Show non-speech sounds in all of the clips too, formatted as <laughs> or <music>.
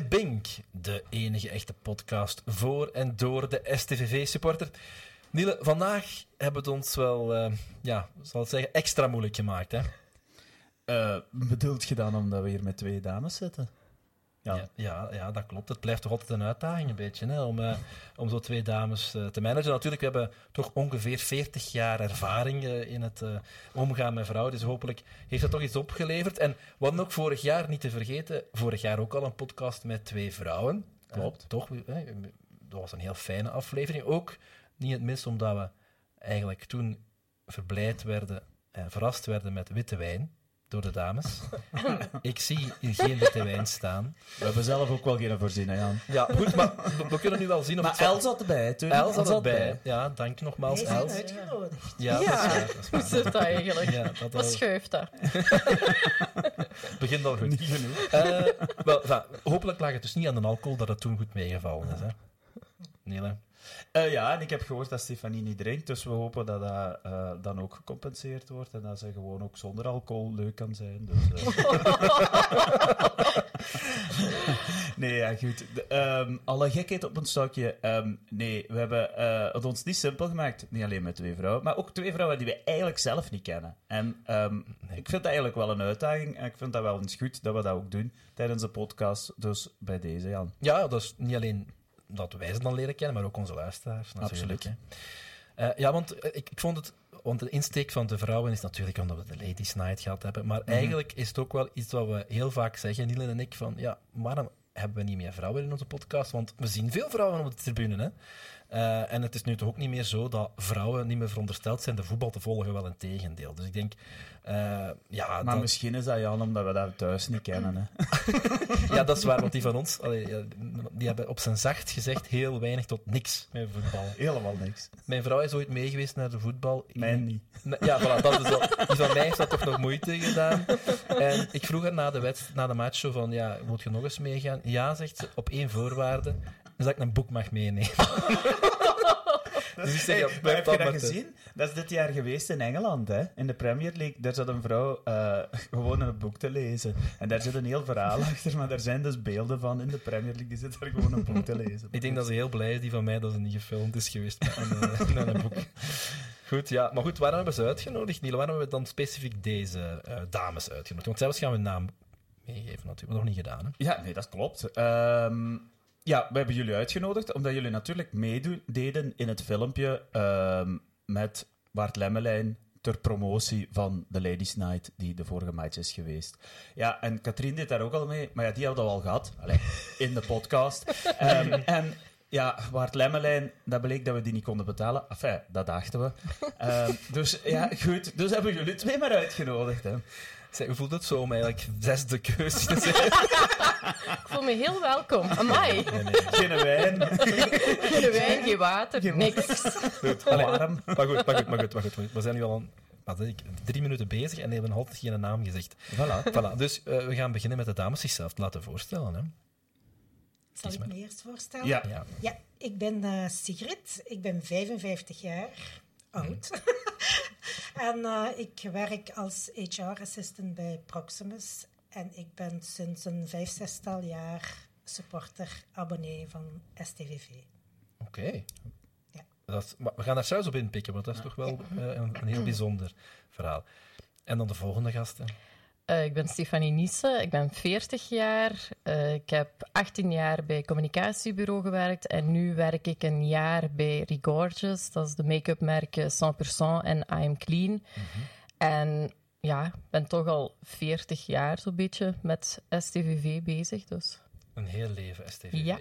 Bink, de enige echte podcast voor en door de STVV-supporter. Niele, vandaag hebben we het ons wel, uh, ja, zal ik zeggen, extra moeilijk gemaakt, hè? Uh, bedoelt je dan omdat we hier met twee dames zitten? Ja. ja. Ja, dat klopt. Het blijft toch altijd een uitdaging een beetje, hè, om, uh, om zo twee dames uh, te managen. Natuurlijk, we hebben toch ongeveer 40 jaar ervaring uh, in het omgaan met vrouwen, dus hopelijk heeft dat toch iets opgeleverd. En wat ook vorig jaar, niet te vergeten, vorig jaar ook al een podcast met twee vrouwen. Klopt. toch, dat was een heel fijne aflevering. Ook niet het minst omdat we eigenlijk toen verblijd werden en verrast werden met witte wijn door de dames. <laughs> ik zie geen witte wijn staan. We hebben zelf ook wel geen voorzien, Jan. Ja, goed, maar we, kunnen nu wel zien of maar het... El zat erbij, toen. El zat erbij. Ja, dank nogmaals, El. uitgenodigd. Ja, ja. dat is, Hoe zit dat eigenlijk? Ja, dat Wat schuift dat? <laughs> Begint al goed. Niet genoeg. Uh, wel, enfin, hopelijk lag het dus niet aan de alcohol dat het toen goed meegevallen is. Hè? Nee, hè? Uh, ja, en ik heb gehoord dat Stefanie niet drinkt, dus we hopen dat dat uh, dan ook gecompenseerd wordt en dat ze gewoon ook zonder alcohol leuk kan zijn. Dus, uh... <laughs> nee, ja, goed. Um, alle gekheid op een stokje. Um, nee, we hebben het ons niet simpel gemaakt. Niet alleen met twee vrouwen, maar ook twee vrouwen die we eigenlijk zelf niet kennen. En um, nee. ik vind dat eigenlijk wel een uitdaging en ik vind dat wel eens goed dat we dat ook doen tijdens de podcast. Dus bij deze, Jan. Ja, dat is niet alleen dat wij ze dan leren kennen, maar ook onze luisteraars. Absoluut. Uh, ja, want ik, ik, vond het. Want de insteek van de vrouwen is natuurlijk omdat we de Ladies Night gehad hebben. Maar -hmm. eigenlijk is het ook wel iets wat we heel vaak zeggen, Nielen en ik, van ja, waarom hebben we niet meer vrouwen in onze podcast? Want we zien veel vrouwen op de tribune. Hè? Uh, en het is nu toch ook niet meer zo dat vrouwen niet meer verondersteld zijn de voetbal te volgen, wel een tegendeel. Dus ik denk, uh, ja... Maar dat... misschien is dat, Jan, omdat we dat thuis niet kennen, hè? <laughs> ja, dat is waar, want die van ons, allee, die hebben op zijn zacht gezegd heel weinig tot niks met voetbal. Helemaal niks. Mijn vrouw is ooit meegeweest naar de voetbal. Mij niet. Ja, voilà, dat is wel... Die van mij heeft dat toch nog moeite gedaan. En ik vroeg haar na de, wet, na de match zo van, ja, moet je nog eens meegaan? Ja, zegt ze, op één voorwaarde, dat ik een boek mag meenemen. <laughs> dus hey, heb je dat gezien? Dat is dit jaar geweest in Engeland, hè? in de Premier League. Daar zat een vrouw uh, <laughs> gewoon een boek te lezen. En daar zit een heel verhaal <laughs> achter, maar daar zijn dus beelden van in de Premier League. Die zit daar gewoon een boek te lezen. ik denk dat ze heel blij is, die van mij, dat ze niet gefilmd is geweest met een, met een boek. Goed, ja. Maar goed, waarom hebben ze uitgenodigd, Niel? Waarom hebben we dan specifiek deze uh, dames uitgenodigd? Want zelfs gaan we een naam meegeven, natuurlijk. nog niet gedaan, hè? Ja, nee, dat klopt. Um, ja, we hebben jullie uitgenodigd omdat jullie natuurlijk meededen in het filmpje uh, met Bart Lemmelijn ter promotie van de Ladies Night die de vorige match is geweest. Ja, en Katrien deed daar ook al mee, maar ja, die hadden we al gehad, Allee, in de podcast. um, <laughs> en ja, Bart Lemmelijn, dat bleek dat we die niet konden betalen. Enfin, dat dachten we. Um, dus ja, goed. Dus hebben jullie twee maar uitgenodigd. Hè. Hoe voelt het zo om eigenlijk zesde keus te zijn? <laughs> Ik voel me heel welkom. Amai. Nee, nee. Geen wijn. Geen wijn, geen water, geen niks. Goed, warm. Maar goed, maar goed, maar goed, maar goed. We zijn nu al een, wat ik, drie minuten bezig en hebben altijd geen naam gezegd. Voilà. voilà. Dus uh, we gaan beginnen met de dames zichzelf te laten voorstellen. Hè. Zal ik me eerst voorstellen? Ja. ja. ja ik ben uh, Sigrid. Ik ben 55 jaar oud. Mm. <laughs> en uh, ik werk als HR-assistant bij Proximus. En ik ben sinds een vijf, zestal jaar supporter, abonnee van STVV. Oké. Okay. Ja. we gaan daar zelfs op inpikken, want dat is ja. toch wel uh, een, een, heel bijzonder verhaal. En dan de volgende gasten. Uh, ik ben Stefanie Niesse, ik ben 40 jaar. Uh, ik heb 18 jaar bij communicatiebureau gewerkt en nu werk ik een jaar bij Regorgeous. Dat is de make-up merk 100% en I Am Clean. Mm -hmm. En ja, ik ben toch al 40 jaar zo'n beetje met STVV bezig. Dus. Een heel leven STVV. Ja.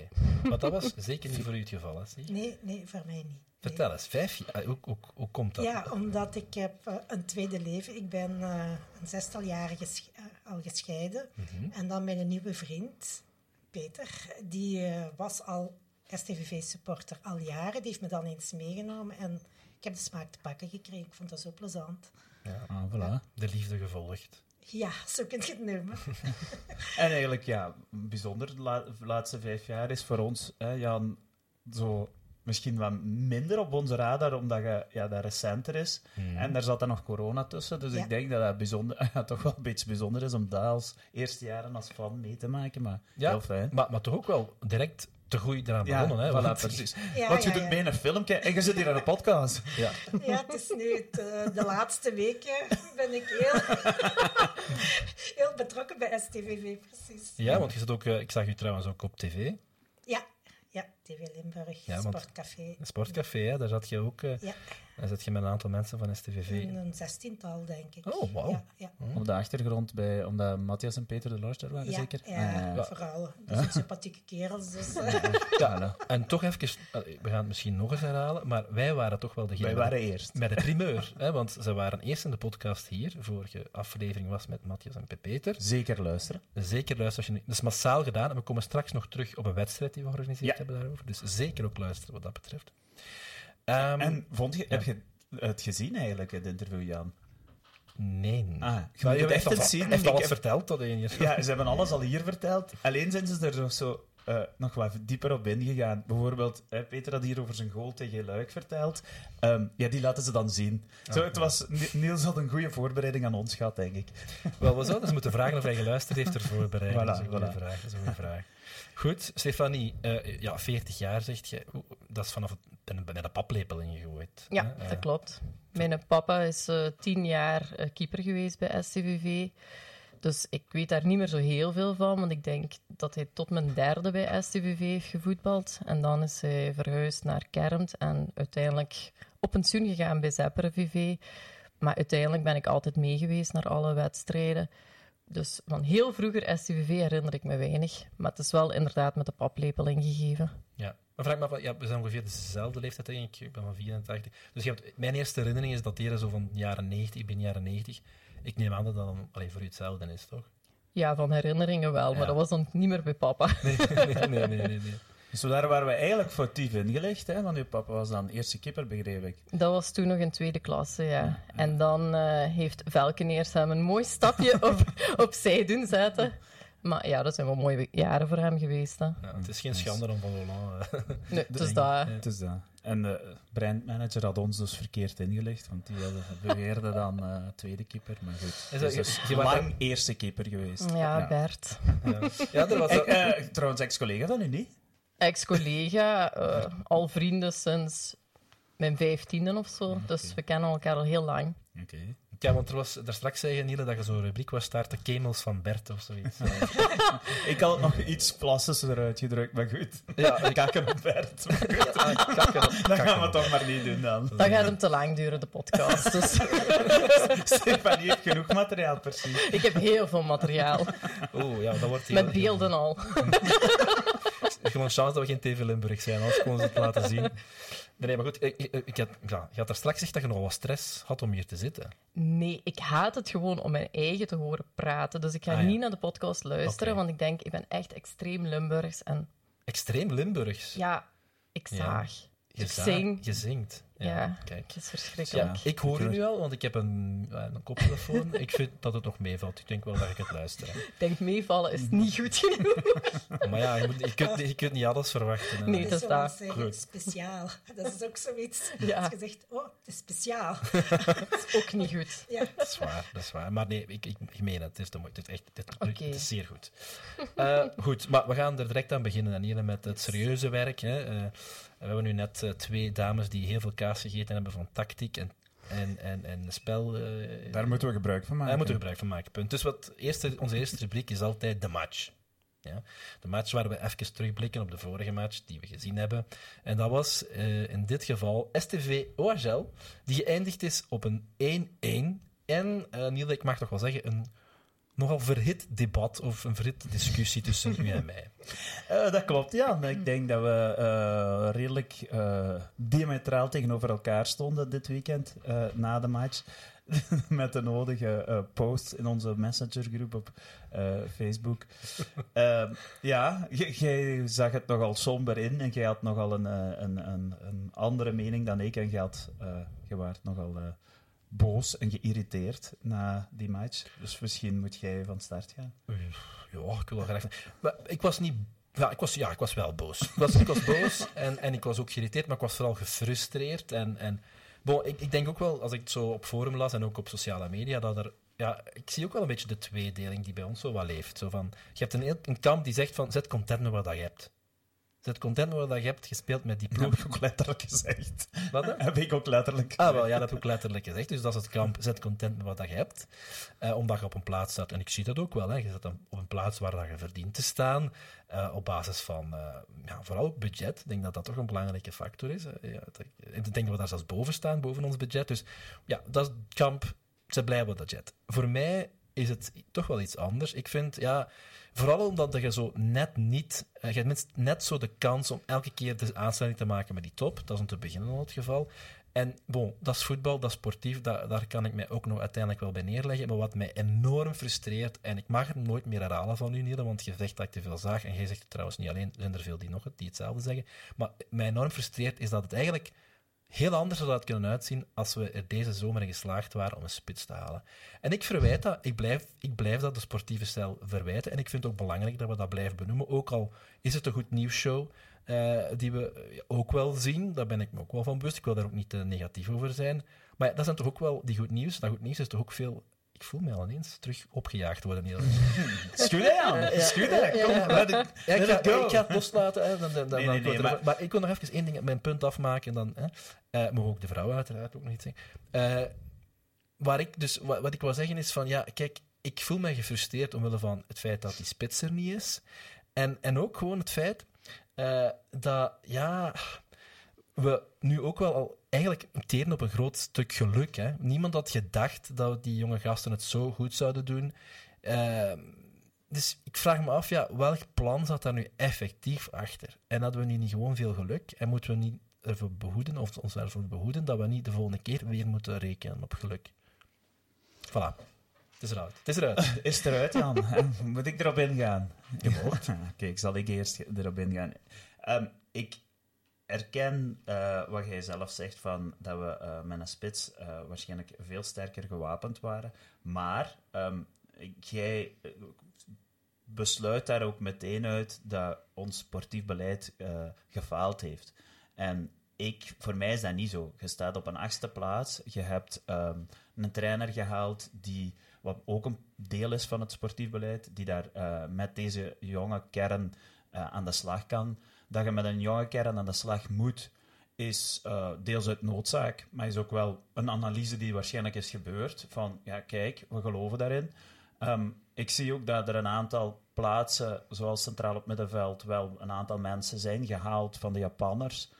Maar dat was zeker niet voor u het geval, hè? Zie? Nee, nee, voor mij niet. Vertel nee. eens, vijf jaar, hoe, hoe, hoe, komt dat? Ja, omdat ik heb uh, een tweede leven. Ik ben uh, een zestal jaar ges uh, al gescheiden. Mm -hmm. En dan mijn nieuwe vriend, Peter, die was al STVV-supporter al jaren. Die heeft me dan eens meegenomen en ik heb de smaak te pakken gekregen. Ik vond dat zo plezant. Ja, ah, voilà. De liefde gevolgd. Ja, zo kun je het noemen. <laughs> en eigenlijk, ja, bijzonder de la laatste vijf jaar is voor ons, hè, Jan, zo... Misschien wat minder op onze radar, omdat je, ja, dat recenter is. Hmm. En daar zat dan nog corona tussen. Dus Ja. ik denk dat dat bijzonder, <laughs> ja, toch wel een beetje bijzonder is om dat als eerste jaren als fan mee te maken. Maar Ja, heel fijn. maar, maar toch ook wel direct te groei eraan Ja, begonnen. Hè, voilà, want- precies. Ja, Want je ja, doet ja. mee in een filmpje en je zit hier aan een podcast. Ja. Ja, het is nu het, eh, de laatste weken ben ik heel, <laughs> heel betrokken bij STVV, precies. ja, want je zit ook, eh, ik zag u trouwens ook op tv, Ja, ja TV Limburg, Sportcafé. sportcafé, hè, daar zat je ook eh, Ja, daar zit je met een aantal mensen van STVV. een, een zestiental, denk ik. Oh, wauw. Ja, ja. Op de achtergrond, bij, omdat Matthias en Peter de Lars daar waren, Ja, zeker? ja, Ah, ja. vooral. Dat zijn sympathieke kerels. Dus, eh, <laughs> Ja, en toch even, we gaan het misschien nog eens herhalen, maar wij waren toch wel degene Wij met- waren eerst. met de primeur. hè, want ze waren eerst in de podcast hier. Vorige aflevering was met Matthias en Peter. Zeker luisteren. Zeker luisteren. Als je dat is massaal gedaan. En we komen straks nog terug op een wedstrijd die we georganiseerd Ja. hebben daarover. Dus zeker ook luisteren wat dat betreft. Ehm, En vond je, heb je het gezien eigenlijk, het interview, Jan? nee. Ah, je moet je het echt al, zien. heeft al wat verteld tot één jaar. Ja, ze hebben alles al hier verteld. Alleen zijn ze er nog zo eh, nog wat dieper op ingegaan. Bijvoorbeeld, eh, Peter had hier over zijn goal tegen Luik verteld. Ehm, ja, die laten ze dan zien. Zo, het was, Ni- Niels had een goede voorbereiding aan ons gehad, denk ik. Wel, we zouden eens moeten vragen of hij geluisterd heeft ervoor bereid. Voilà, dat is een goede voilà. vraag. Dat is een goede vraag. Goed, Stefanie, eh, ja, 40 jaar zegt je. Oeh, Dat is vanaf het, ben- met een paplepel ingegooid. Ja, hè? dat klopt. Mijn papa is eh, tien jaar eh, keeper geweest bij STVV. Dus ik weet daar niet meer zo heel veel van, want ik denk dat hij tot mijn derde bij STVV heeft gevoetbald. En dan is hij verhuisd naar Kermt en uiteindelijk op pensioen gegaan bij Zeppere VV. Maar uiteindelijk ben ik altijd mee geweest naar alle wedstrijden. Dus van heel vroeger STVV herinner ik me weinig. Maar het is wel inderdaad met de paplepel ingegeven. Ja. Maar vraag me af, ja, we zijn ongeveer dezelfde leeftijd, denk ik. Ik ben van 84. Dus je hebt, mijn eerste herinnering is dateren zo van jaren 90. Ik ben jaren 90. Ik neem aan dat dat dan allee, voor u hetzelfde is, toch? Ja, van herinneringen wel, Ja. maar dat was dan niet meer bij papa. Nee, <laughs> nee, nee, nee. nee, nee. Dus daar waren we eigenlijk foutief ingelicht, hè, want uw papa was dan eerste keeper, begreep ik. Dat was toen nog in tweede klasse, ja. En dan eh, heeft Velkeneers hem een mooi stapje <laughs> op, opzij doen zetten. Maar ja, dat zijn wel mooie jaren voor hem geweest. Hè. Ja, het is geen schande om van Roland... eh, <laughs> Nee, dus denk- dat... Ja. Het is dat. En de brandmanager had ons dus verkeerd ingelicht, want die beweerde dan eh, tweede keeper. Maar goed, dat- dus, dus je- je was lang eerste keeper geweest. Ja, Bert. ja. ja, er was... Ik, eh, trouwens, ex-collega van u niet? Ex-collega, eh, al vrienden sinds mijn vijftiende of zo. Dus we kennen elkaar al heel lang. Oké. Ja, want er was, daar straks zei je, Niele, dat je zo'n rubriek was starten, Kemels van Bert of zoiets. <laughs> Ik had het nog iets plastischer uitgedrukt, maar goed. ja, <laughs> Kakken op Bert. Maar goed, Ah, kakken Dat kakken gaan we toch maar niet doen dan. Dat gaat hem te lang duren, de podcast. Dus <laughs> Stefanie heeft genoeg materiaal, precies. ik heb heel veel materiaal. Oeh, ja, dat wordt heel... Met beelden al. <laughs> Gewoon chance dat we geen TV Limburg zijn, anders konden ze het laten zien. Nee, maar goed, ik, ik, ik had, ja, je had daar straks gezegd dat je nog wat stress had om hier te zitten. Nee, ik haat het gewoon om mijn eigen te horen praten. Dus ik ga Ah, ja. niet naar de podcast luisteren, want ik denk, ik ben echt extreem Limburgs. En Extreem Limburgs. ja, ik Ja. zaag. je, ik za- zing. je zingt. Ja, kijk. het is verschrikkelijk. Ja, ik hoor u nu al, want ik heb een, een koptelefoon. <laughs> ik vind dat het nog meevalt. Ik denk wel dat ik het luisteren. Ik denk, meevallen is niet goed genoeg. <laughs> Maar ja, je, moet, je, kunt, je kunt niet alles verwachten. hè. Nee, dat is dat. zeggen, Goed. speciaal. Dat is ook zoiets. Ja. Als je zegt, oh, het is speciaal. <laughs> Dat is ook niet goed. Ja. Dat is waar, dat is waar. Maar nee, ik, ik, ik meen het. Het is, mooi. Het is, echt, het, is zeer goed. Eh, goed, maar we gaan er direct aan beginnen, Danielle, met het serieuze werk. Hè. Eh, we hebben nu net eh, twee dames die heel veel kaas gegeten hebben van tactiek en, en, en, en spel. eh, Daar moeten we gebruik van maken. Daar moeten we gebruik van maken. Punt. Dus wat eerste, onze eerste rubriek is altijd de match. Ja, de match waar we even terugblikken op de vorige match die we gezien hebben. En dat was eh, in dit geval STV OHL, die geëindigd is op een 1-1. En, eh Niel, ik mag toch wel zeggen, een nogal verhit debat of een verhit discussie tussen u en <laughs> mij. Eh, dat klopt, ja. Ik denk dat we eh, redelijk eh, diametraal tegenover elkaar stonden dit weekend na de match. <laughs> Met de nodige posts in onze messengergroep op Facebook. <laughs> Eh, ja, jij zag het nogal somber in en jij had nogal een, een, een, een andere mening dan ik. En jij, had, jij waart nogal boos en geïrriteerd na die match. Dus misschien moet jij van start gaan. Ja, ik wil graag. Ik was niet Ja, ik was, ja, ik was wel boos. Ik was, ik was boos <laughs> en, en ik was ook geïrriteerd, maar ik was vooral gefrustreerd. En, en ik, ik denk ook wel, als ik het zo op forum las en ook op sociale media, dat er... Ja, ik zie ook wel een beetje de tweedeling die bij ons zo wat leeft. Zo van, je hebt een, een kamp die zegt van, zet content met wat je hebt. Zet content met wat dat je hebt, gespeeld met die Dat ploeg. heb <laughs> ik ook letterlijk gezegd. Wat, hè? heb ik ook letterlijk Ah, wel, ja, dat heb ik letterlijk gezegd. Dus dat is het kamp. Zet content met wat dat je hebt. Eh, omdat je op een plaats staat. En ik zie dat ook wel. Hè. Je zit op een plaats waar dat je verdient te staan. eh, op basis van, eh, ja, vooral ook budget. Ik denk dat dat toch een belangrijke factor is. hè. Ja, dat- ik denk dat we daar zelfs boven staan, boven ons budget. Dus ja, dat is het kamp. Ze blij met dat budget. Voor mij is het toch wel iets anders. Ik vind, ja, vooral omdat je zo net niet, eh, je hebt net zo de kans om elke keer de aanstelling te maken met die top. Dat is om te beginnen al het geval. En bon, dat is voetbal, dat is sportief, daar, daar kan ik mij ook nog uiteindelijk wel bij neerleggen. Maar wat mij enorm frustreert, en ik mag het nooit meer herhalen van u, Niele, want je zegt dat ik te veel zaag, en jij zegt het trouwens niet alleen, er zijn er veel die nog het, die hetzelfde zeggen. Maar mij enorm frustreert is dat het eigenlijk heel anders zou dat kunnen uitzien als we er deze zomer in geslaagd waren om een spits te halen. En ik verwijt dat, ik blijf, ik blijf dat de sportieve stijl verwijten. En ik vind het ook belangrijk dat we dat blijven benoemen. Ook al is het een goed nieuwsshow eh, die we eh, ook wel zien, daar ben ik me ook wel van bewust. Ik wil daar ook niet te negatief over zijn. Maar dat zijn toch ook wel die goed nieuws. Dat goed nieuws is toch ook veel. Ik voel mij al ineens terug opgejaagd worden hier. <laughs> Schudden aan. Schudden. Ik, ga, het loslaten. Hè, dan, dan, dan, Nee, nee, nee, maar- maar... ik wil nog even één ding, mijn punt afmaken. En dan hè, eh, mogen ook de vrouwen uiteraard ook nog iets zeggen. Eh, waar ik dus, wat, wat ik wil zeggen is van, ja, kijk, ik voel mij gefrustreerd omwille van het feit dat die spits er niet is. En, en ook gewoon het feit eh, dat, ja, we nu ook wel al eigenlijk teren op een groot stuk geluk. Hè. Niemand had gedacht dat die jonge gasten het zo goed zouden doen. Eh, dus ik vraag me af, ja, welk plan zat daar nu effectief achter? En hadden we nu niet gewoon veel geluk? En moeten we niet ervoor behoeden, of ons ervoor behoeden, dat we niet de volgende keer weer moeten rekenen op geluk? Voilà. Het is eruit. Het is eruit. <laughs> Is eruit, Jan? <laughs> Moet ik erop ingaan? Je mocht. <laughs> Oké, zal ik eerst erop ingaan. Ehm, ik erken eh, wat jij zelf zegt, van dat we eh, met een spits eh, waarschijnlijk veel sterker gewapend waren. Maar ehm, jij besluit daar ook meteen uit dat ons sportief beleid gefaald heeft. En ik, voor mij is dat niet zo. Je staat op een achtste plaats. Je hebt ehm, een trainer gehaald die, wat ook een deel is van het sportief beleid, die daar met deze jonge kern aan de slag kan. Dat je met een jonge kern aan de slag moet, is eh, deels uit noodzaak, maar is ook wel een analyse die waarschijnlijk is gebeurd. Van, ja, kijk, we geloven daarin. Ehm, ik zie ook dat er een aantal plaatsen, zoals centraal op middenveld, wel een aantal mensen zijn gehaald van de Japanners,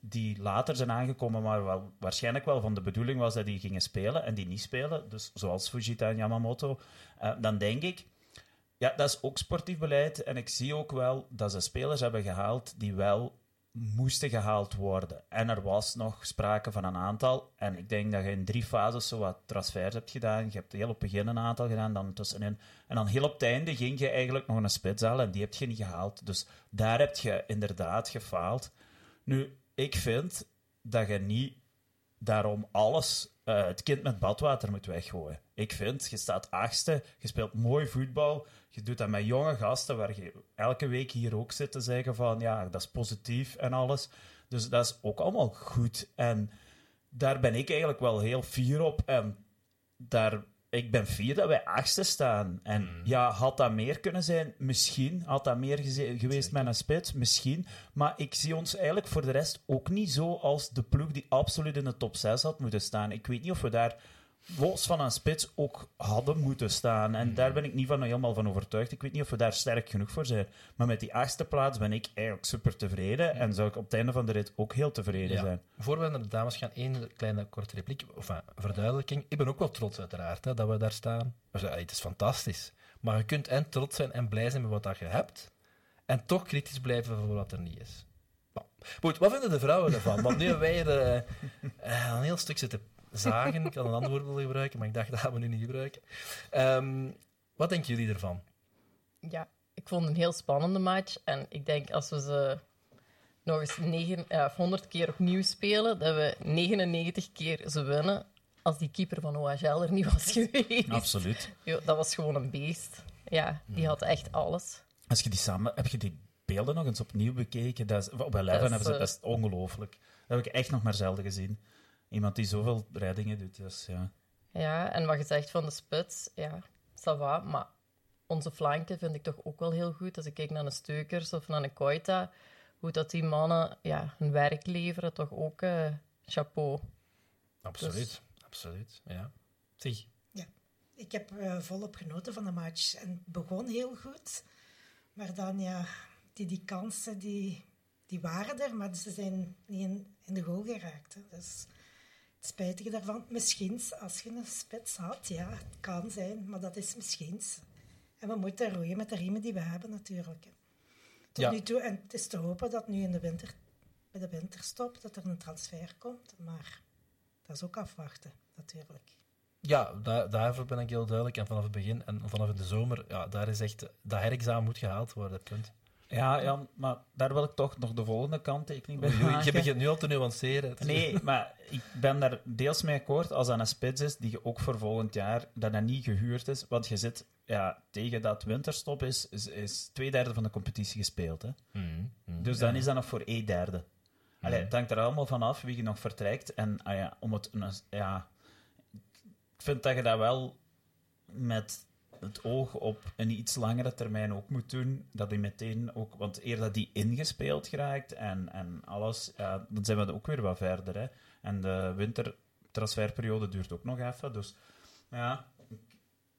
die later zijn aangekomen, maar wel, waarschijnlijk wel van de bedoeling was dat die gingen spelen en die niet spelen, dus zoals Fujita en Yamamoto. Eh, dan denk ik, ja, dat is ook sportief beleid. En ik zie ook wel dat ze spelers hebben gehaald die wel moesten gehaald worden. En er was nog sprake van een aantal. En ik denk dat je in drie fases zo wat transfers hebt gedaan. Je hebt heel op het begin een aantal gedaan, dan tussenin. En dan heel op het einde ging je eigenlijk nog een spits halen en die heb je niet gehaald. Dus daar heb je inderdaad gefaald. Nu, ik vind dat je niet daarom alles, eh, het kind met badwater moet weggooien. Ik vind, je staat achtste, je speelt mooi voetbal, je doet dat met jonge gasten, waar je elke week hier ook zit te zeggen van, ja, dat is positief en alles. Dus dat is ook allemaal goed. En daar ben ik eigenlijk wel heel fier op. En daar, ik ben fier dat wij achtste staan. En ja, had dat meer kunnen zijn? Misschien. Had dat meer geweest met een spits? Misschien. Maar ik zie ons eigenlijk voor de rest ook niet zo als de ploeg die absoluut in de top 6 had moeten staan. Ik weet niet of we daar los van een spits ook hadden moeten staan. En daar ben ik niet van helemaal van overtuigd. Ik weet niet of we daar sterk genoeg voor zijn. Maar met die achtste plaats ben ik eigenlijk super tevreden. En zou ik op het einde van de rit ook heel tevreden Ja. zijn. Voor we naar de dames gaan, één kleine korte repliek, of enfin, verduidelijking. Ik ben ook wel trots, uiteraard, hè, dat we daar staan. Dus, eh, het is fantastisch. Maar je kunt en trots zijn en blij zijn met wat dat je hebt, en toch kritisch blijven voor wat er niet is. Nou, goed, wat vinden de vrouwen ervan? Want nu hebben wij er eh, eh, een heel stuk zitten zagen. Ik had een ander woord willen gebruiken, maar ik dacht, dat gaan we nu niet gebruiken. Ehm, wat denken jullie ervan? Ja, ik vond het een heel spannende match. En ik denk als we ze nog eens negen, eh, of 100 keer opnieuw spelen, dat we 99 keer ze winnen. Als die keeper van OHL er niet was <laughs> geweest. Absoluut. Jo, dat was gewoon een beest. Ja, die had echt alles. Als je die samen... Heb je die beelden nog eens opnieuw bekeken. Dat is, op Eleven Dat is, hebben ze eh, dat is ongelooflijk. Dat heb ik echt nog maar zelden gezien. Iemand die zoveel reddingen doet, dus ja. Ja, en wat je zegt van de spits, ja, ça va, maar onze flanken vind ik toch ook wel heel goed. Als ik kijk naar een Steukers of naar een Koita, hoe dat die mannen ja, hun werk leveren, toch ook eh, chapeau. Absoluut, Dus- absoluut. Ja. Zeg, Ik heb eh, volop genoten van de match. En het begon heel goed. Maar dan, ja, die, die kansen, die, die waren er, maar ze zijn niet in, in de goal geraakt. Hè. Dus het spijtige daarvan, misschien als je een spits had, ja, het kan zijn, maar dat is misschien. En we moeten roeien met de riemen die we hebben natuurlijk. hè. Tot Ja. nu toe, en het is te hopen dat nu in de winter, bij de winterstop, dat er een transfer komt. Maar dat is ook afwachten, natuurlijk. Ja, daar, daarvoor ben ik heel duidelijk. En vanaf het begin en vanaf de zomer, ja, daar is echt... Dat herexamen moet gehaald worden, punt. Ja, Jan, maar daar wil ik toch nog de volgende kanttekening bij oei, Je maken. begint nu al te nuanceren. Nee, maar ik ben daar deels mee akkoord als dat een spits is die je ook voor volgend jaar dat dat niet gehuurd is. Want je zit ja, tegen dat winterstop is, is, is twee derde van de competitie gespeeld. Hè? Mhm, mhm. Dus dan is dat nog voor één derde. Allee, het hangt er allemaal vanaf wie je nog vertrekt. En ah ja, om het, ja, ik vind dat je dat wel met het oog op een iets langere termijn ook moet doen. Dat hij meteen ook, want eer dat die ingespeeld geraakt en, en alles, ja, dan zijn we ook weer wat verder. Hè. En de wintertransferperiode duurt ook nog even. Dus ja,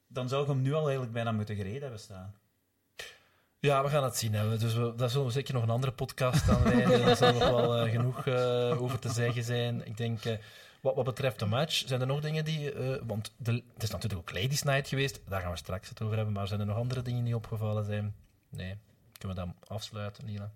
dan zou ik hem nu al eigenlijk bijna moeten gereden hebben staan. Ja, we gaan het zien. Hè. Dus we, daar zullen we zeker nog een andere podcast aan wijden. <laughs> Daar zal nog wel eh, genoeg eh, over te zeggen zijn. Ik denk, eh, wat, wat betreft de match, zijn er nog dingen die... eh, want de, het is natuurlijk ook Ladies Night geweest. Daar gaan we straks het over hebben. Maar zijn er nog andere dingen die opgevallen zijn? Nee. Kunnen we dan afsluiten, Nila?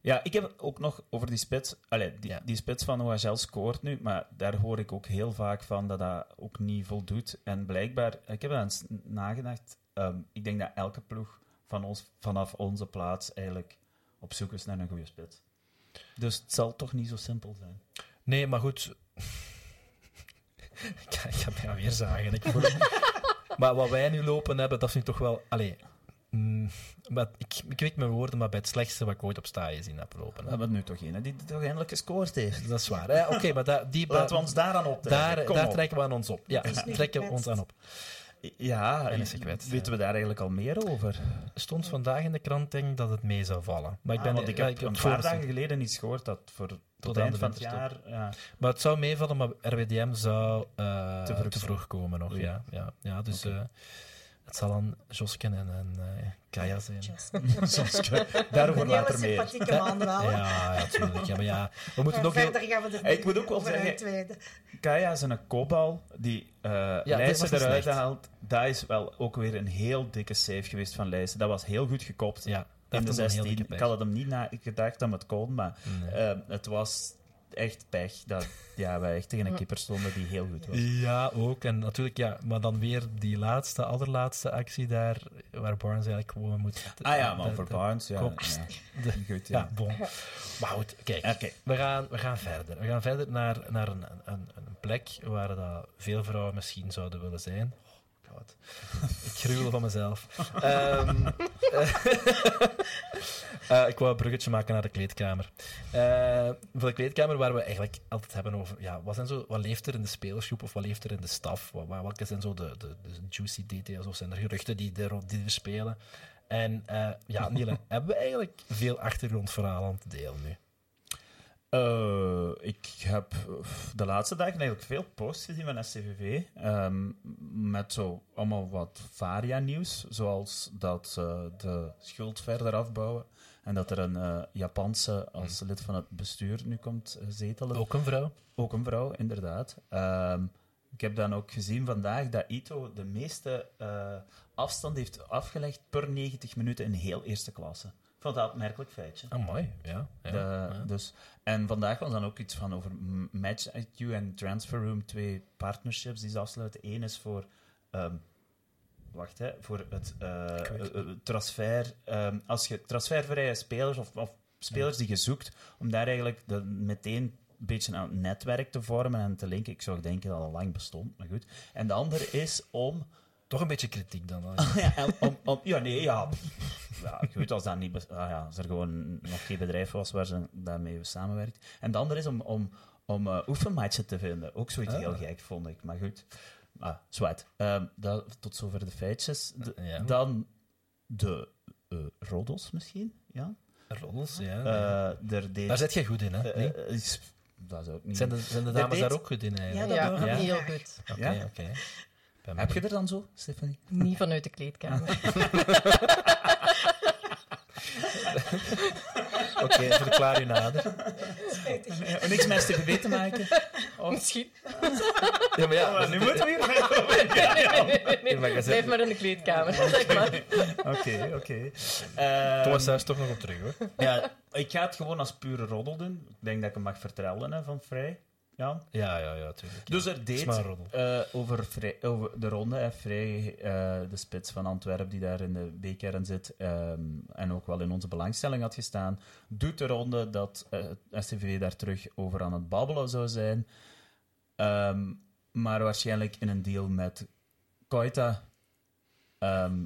Ja, ik heb ook nog over die spits. Allee, die, Ja. die spits van OHL scoort nu, maar daar hoor ik ook heel vaak van dat dat ook niet voldoet. En blijkbaar, ik heb eens nagedacht, ehm, ik denk dat elke ploeg van ons, vanaf onze plaats eigenlijk op zoek is naar een goede spits. Dus het zal toch niet zo simpel zijn. Nee, maar goed. <laughs> ik ga, ik ga mij weer zagen. Ik voel <laughs> maar wat wij nu lopen hebben, dat is nu toch wel... Allee, mm, maar ik, ik weet mijn woorden, maar bij het slechtste wat ik ooit op sta gezien heb lopen. We hebben nu toch een die toch eindelijk gescoord heeft. Dat is waar. hè. Oké, maar da, die, Laten we ons daaraan optrekken. daar, daar op. trekken we aan ons op. Ja, trekken we ons aan op. Ja, En is gekwetst, weten we daar eigenlijk al meer over? stond vandaag in de krant denk ik, dat het mee zou vallen. Maar ik Ah, ben want ik heb een paar dagen geleden iets gehoord dat voor tot, aan eind van het jaar... Ja, Maar het zou meevallen, maar RWDM zou eh, Te te, vroeg komen nog. Ja, ja, ja, dus het zal dan Josken en, en eh, Kaya zijn. Just. <laughs> daarover Een hele later meer. sympathieke man wel. hè. Ja, ja, tuurlijk. Ja, maar ja, we moeten nog verder gaan we er Hey, ik moet ook wel zeggen-. Kaya is een kopbal die uh, Leijsen niet eruit slecht. haalt. Dat is wel ook weer een heel dikke save geweest van Leijsen. Dat was heel goed gekopt Ja, in dat de heeft hem een heel 16. dikke Ik had het hem niet na gedacht dat het kon, maar Nee. eh, het was echt pech dat ja, wij echt tegen een keeper stonden die heel goed was. Ja, ook. En natuurlijk, ja, maar dan weer die laatste, allerlaatste actie daar, waar Barnes eigenlijk gewoon moet... Ah ja, maar de- voor de- Barnes, ja. kop- ja. de- Goed, Ja, ja. bon. Maar goed, kijk. Oké. We gaan, we gaan verder. We gaan verder naar, naar een, een, een plek waar dat veel vrouwen misschien zouden willen zijn. <laughs> Ik gruwel van mezelf. Ehm, <laughs> eh, ik wou een bruggetje maken naar de kleedkamer. Eh, voor de kleedkamer waar we eigenlijk altijd hebben over... Ja, wat, zijn zo, wat leeft er in de spelersgroep of wat leeft er in de staf? Wat, welke zijn zo de, de, de juicy details of zijn er geruchten die die er spelen? En eh, ja, Niele, <laughs> hebben we eigenlijk veel achtergrondverhalen aan te delen nu? Eh, ik heb de laatste dagen eigenlijk veel posts gezien van SCVV. ehm, met zo allemaal wat Varia-nieuws. Zoals dat ze de schuld verder afbouwen. En dat er een eh, Japanse als lid van het bestuur nu komt eh, zetelen. Ook een vrouw? Ook een vrouw, inderdaad. Ehm, ik heb dan ook gezien vandaag dat Ito de meeste eh, afstand heeft afgelegd per 90 minuten in heel eerste klasse. Ik vond dat een opmerkelijk feitje. Ah, mooi. Ja. ja, De- ja. Dus, en vandaag was dan ook iets van over Match IQ en Transfer Room, twee partnerships die ze afsluiten. Eén is voor, ehm, wacht hè, voor het eh, eh, eh, transfer, ehm, als je transfervrije spelers of, of spelers die je zoekt, om daar eigenlijk de, meteen een beetje een netwerk te vormen en te linken. Ik zou denken dat al lang bestond, maar goed. En de andere is om Toch een beetje kritiek dan. dan. <laughs> ja, om, om, ja, nee, ja. ja, goed, als, dat niet, ah ja, als er gewoon nog geen bedrijf was waar ze daarmee samenwerkt. En de andere is om, om, om eh, oefenmatchen te vinden. Ook zoiets Ah. heel gek, vond ik. Maar goed, ah, zwart. Ehm, dat, tot zover de feitjes. De- Ja. Dan de eh roddels misschien, ja. Roddels, ja. Eh, deed, Daar zit jij goed in, hè? Nee? is- dat zou ik niet... Zijn de, zijn de dames deed- daar ook goed in, Ja, dat Ja, we heel goed. Oké, Ja? oké. Heb je er dan zo, Stefanie? Niet vanuit de kleedkamer. <laughs> Oké, verklaar je nader. Spijtig. Eh, niks met STVV te maken? <laughs> Misschien. Ja, maar ja, nu moeten we hier Nee, <laughs> maar je zegt- Blijf maar in de kleedkamer. Zeg maar. Oké, oké. Thomas daar is toch nog op terug, hoor. Ja, ik ga het gewoon als pure roddel doen. Ik denk dat ik hem mag vertellen hè, van Vrij. Ja. Ja, ja, ja, tuurlijk. Dus er Het deed eh, over, Vrij, over de ronde, hè, Vrij, eh, de spits van Antwerpen die daar in de B-kern zit ehm, en ook wel in onze belangstelling had gestaan, doet de ronde dat eh STVV daar terug over aan het babbelen zou zijn. Ehm, maar waarschijnlijk in een deal met Koita. Ehm,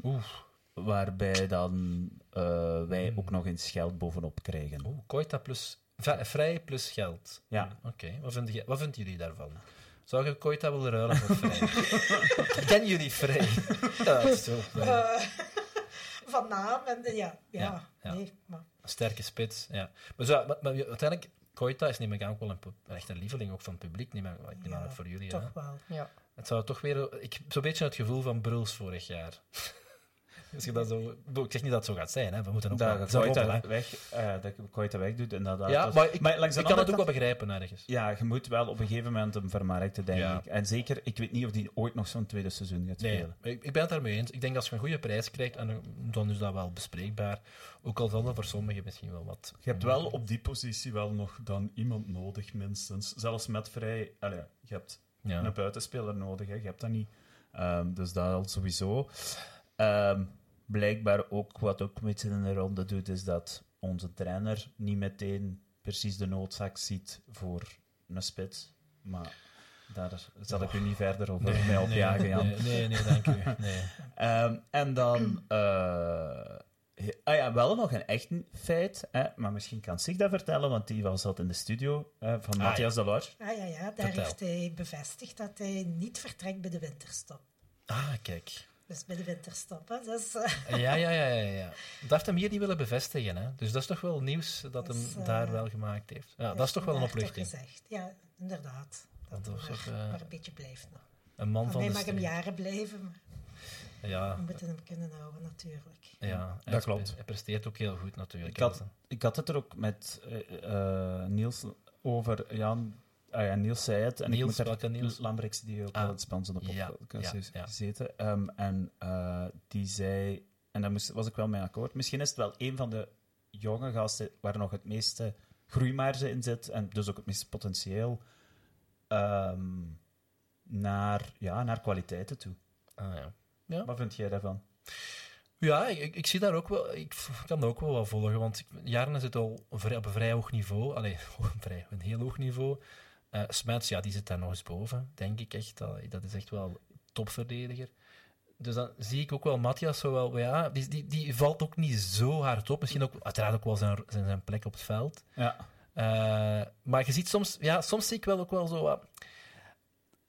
waarbij dan eh, wij ook nog eens geld bovenop krijgen. oeh, Koita plus... v- Vrij plus geld. Ja. Oké, wat, vind je- wat vinden jullie daarvan? Zou je Koita willen ruilen voor Vrij? <laughs> Kennen jullie Vrij? Ja, dat is zo. Eh, van naam en de- ja, ja, Ja, ja. nee, maar sterke spits, ja. Maar, zo, maar, maar uiteindelijk, Koita is neem ik aan ook wel een, pu- echt een lieveling ook van het publiek. Neem ik, ik neem aan Ja, voor jullie. toch hè. wel. Ja. Het zou toch weer... Ik heb zo'n beetje het gevoel van Bruls vorig jaar. Dus je dat zo, ik zeg niet dat het zo gaat zijn, hè. we moeten ook wel Dat zo Koita roddelen, hè. weg, eh dat Koita wegdoet. Inderdaad. Ja, Dat- maar ik, langs de ik kan het ook wel begrijpen ergens. Ja, je moet wel op een gegeven moment hem vermarkten, denk Ja. ik. En zeker, ik weet niet of die ooit nog zo'n tweede seizoen gaat Nee, spelen. ik, ik ben het daarmee eens. Ik denk als je een goede prijs krijgt, en dan is dat wel bespreekbaar. Ook al zal dat voor sommigen misschien wel wat... Je hebt wel op die positie wel nog dan iemand nodig, minstens. Zelfs met vrij... Allee, je hebt Ja. een buitenspeler nodig, hè. je hebt dat niet. Ehm, dus dat al sowieso. Ehm, blijkbaar ook, wat ook een beetje in de ronde doet, is dat onze trainer niet meteen precies de noodzaak ziet voor een spits. Maar daar zal ik u niet verder over mij opjagen, Jan. Nee, nee, nee, dank u. Nee. <laughs> Ehm, en dan... eh, ah ja, wel nog een echt feit, hè, maar misschien kan Sig dat vertellen, want die was altijd in de studio hè, van Ah, Matthias de Delors. Ah ja, ja, daar Vertel. heeft hij bevestigd dat hij niet vertrekt bij de winterstop. Ah, kijk. Dus bij de winterstop, hè. Dus, Ja, ja, ja, ja, ja. Dat heeft hem hier niet willen bevestigen, hè. Dus dat is toch wel nieuws dat hem eh, daar wel gemaakt heeft. Ja, dat is toch wel een opluchting. gezegd. Ja, inderdaad. Dat dat toch, eh, maar een beetje blijft nog. Een man Van van mij de mag hem jaren blijven, maar Ja, we moeten hem kunnen houden, natuurlijk. ja. Dat klopt. Hij presteert ook heel goed, natuurlijk. Ik had, ik had het er ook met eh, eh, Niels over. Jan, ah ja, Niels zei het. En Niels, ik welke Niels? Lambrechts, die ook Ah, het Spaans in de ja, podcast ja, is ja. gezeten. Ehm, en eh, die zei, en daar moest, was ik wel mee akkoord, misschien is het wel een van de jonge gasten waar nog het meeste groeimarge in zit, en dus ook het meeste potentieel ehm, naar, ja, naar kwaliteiten toe. Ah, ja. Ja. Wat vind jij daarvan? Ja, ik, zie daar ook wel, ik kan dat ook wel wat volgen, want jaren zit al vrij, op een vrij hoog niveau. Allee, <laughs> vrij, een heel hoog niveau. Smets, ja, die zit daar nog eens boven, denk ik echt. Dat is echt wel topverdediger. Dus dan zie ik ook wel Matthias zo wel, ja, die, die, die valt ook niet zo hard op. Misschien ook, uiteraard ook wel zijn, zijn, zijn plek op het veld. Ja. Eh, maar je ziet soms, ja, soms zie ik wel ook wel zo wat...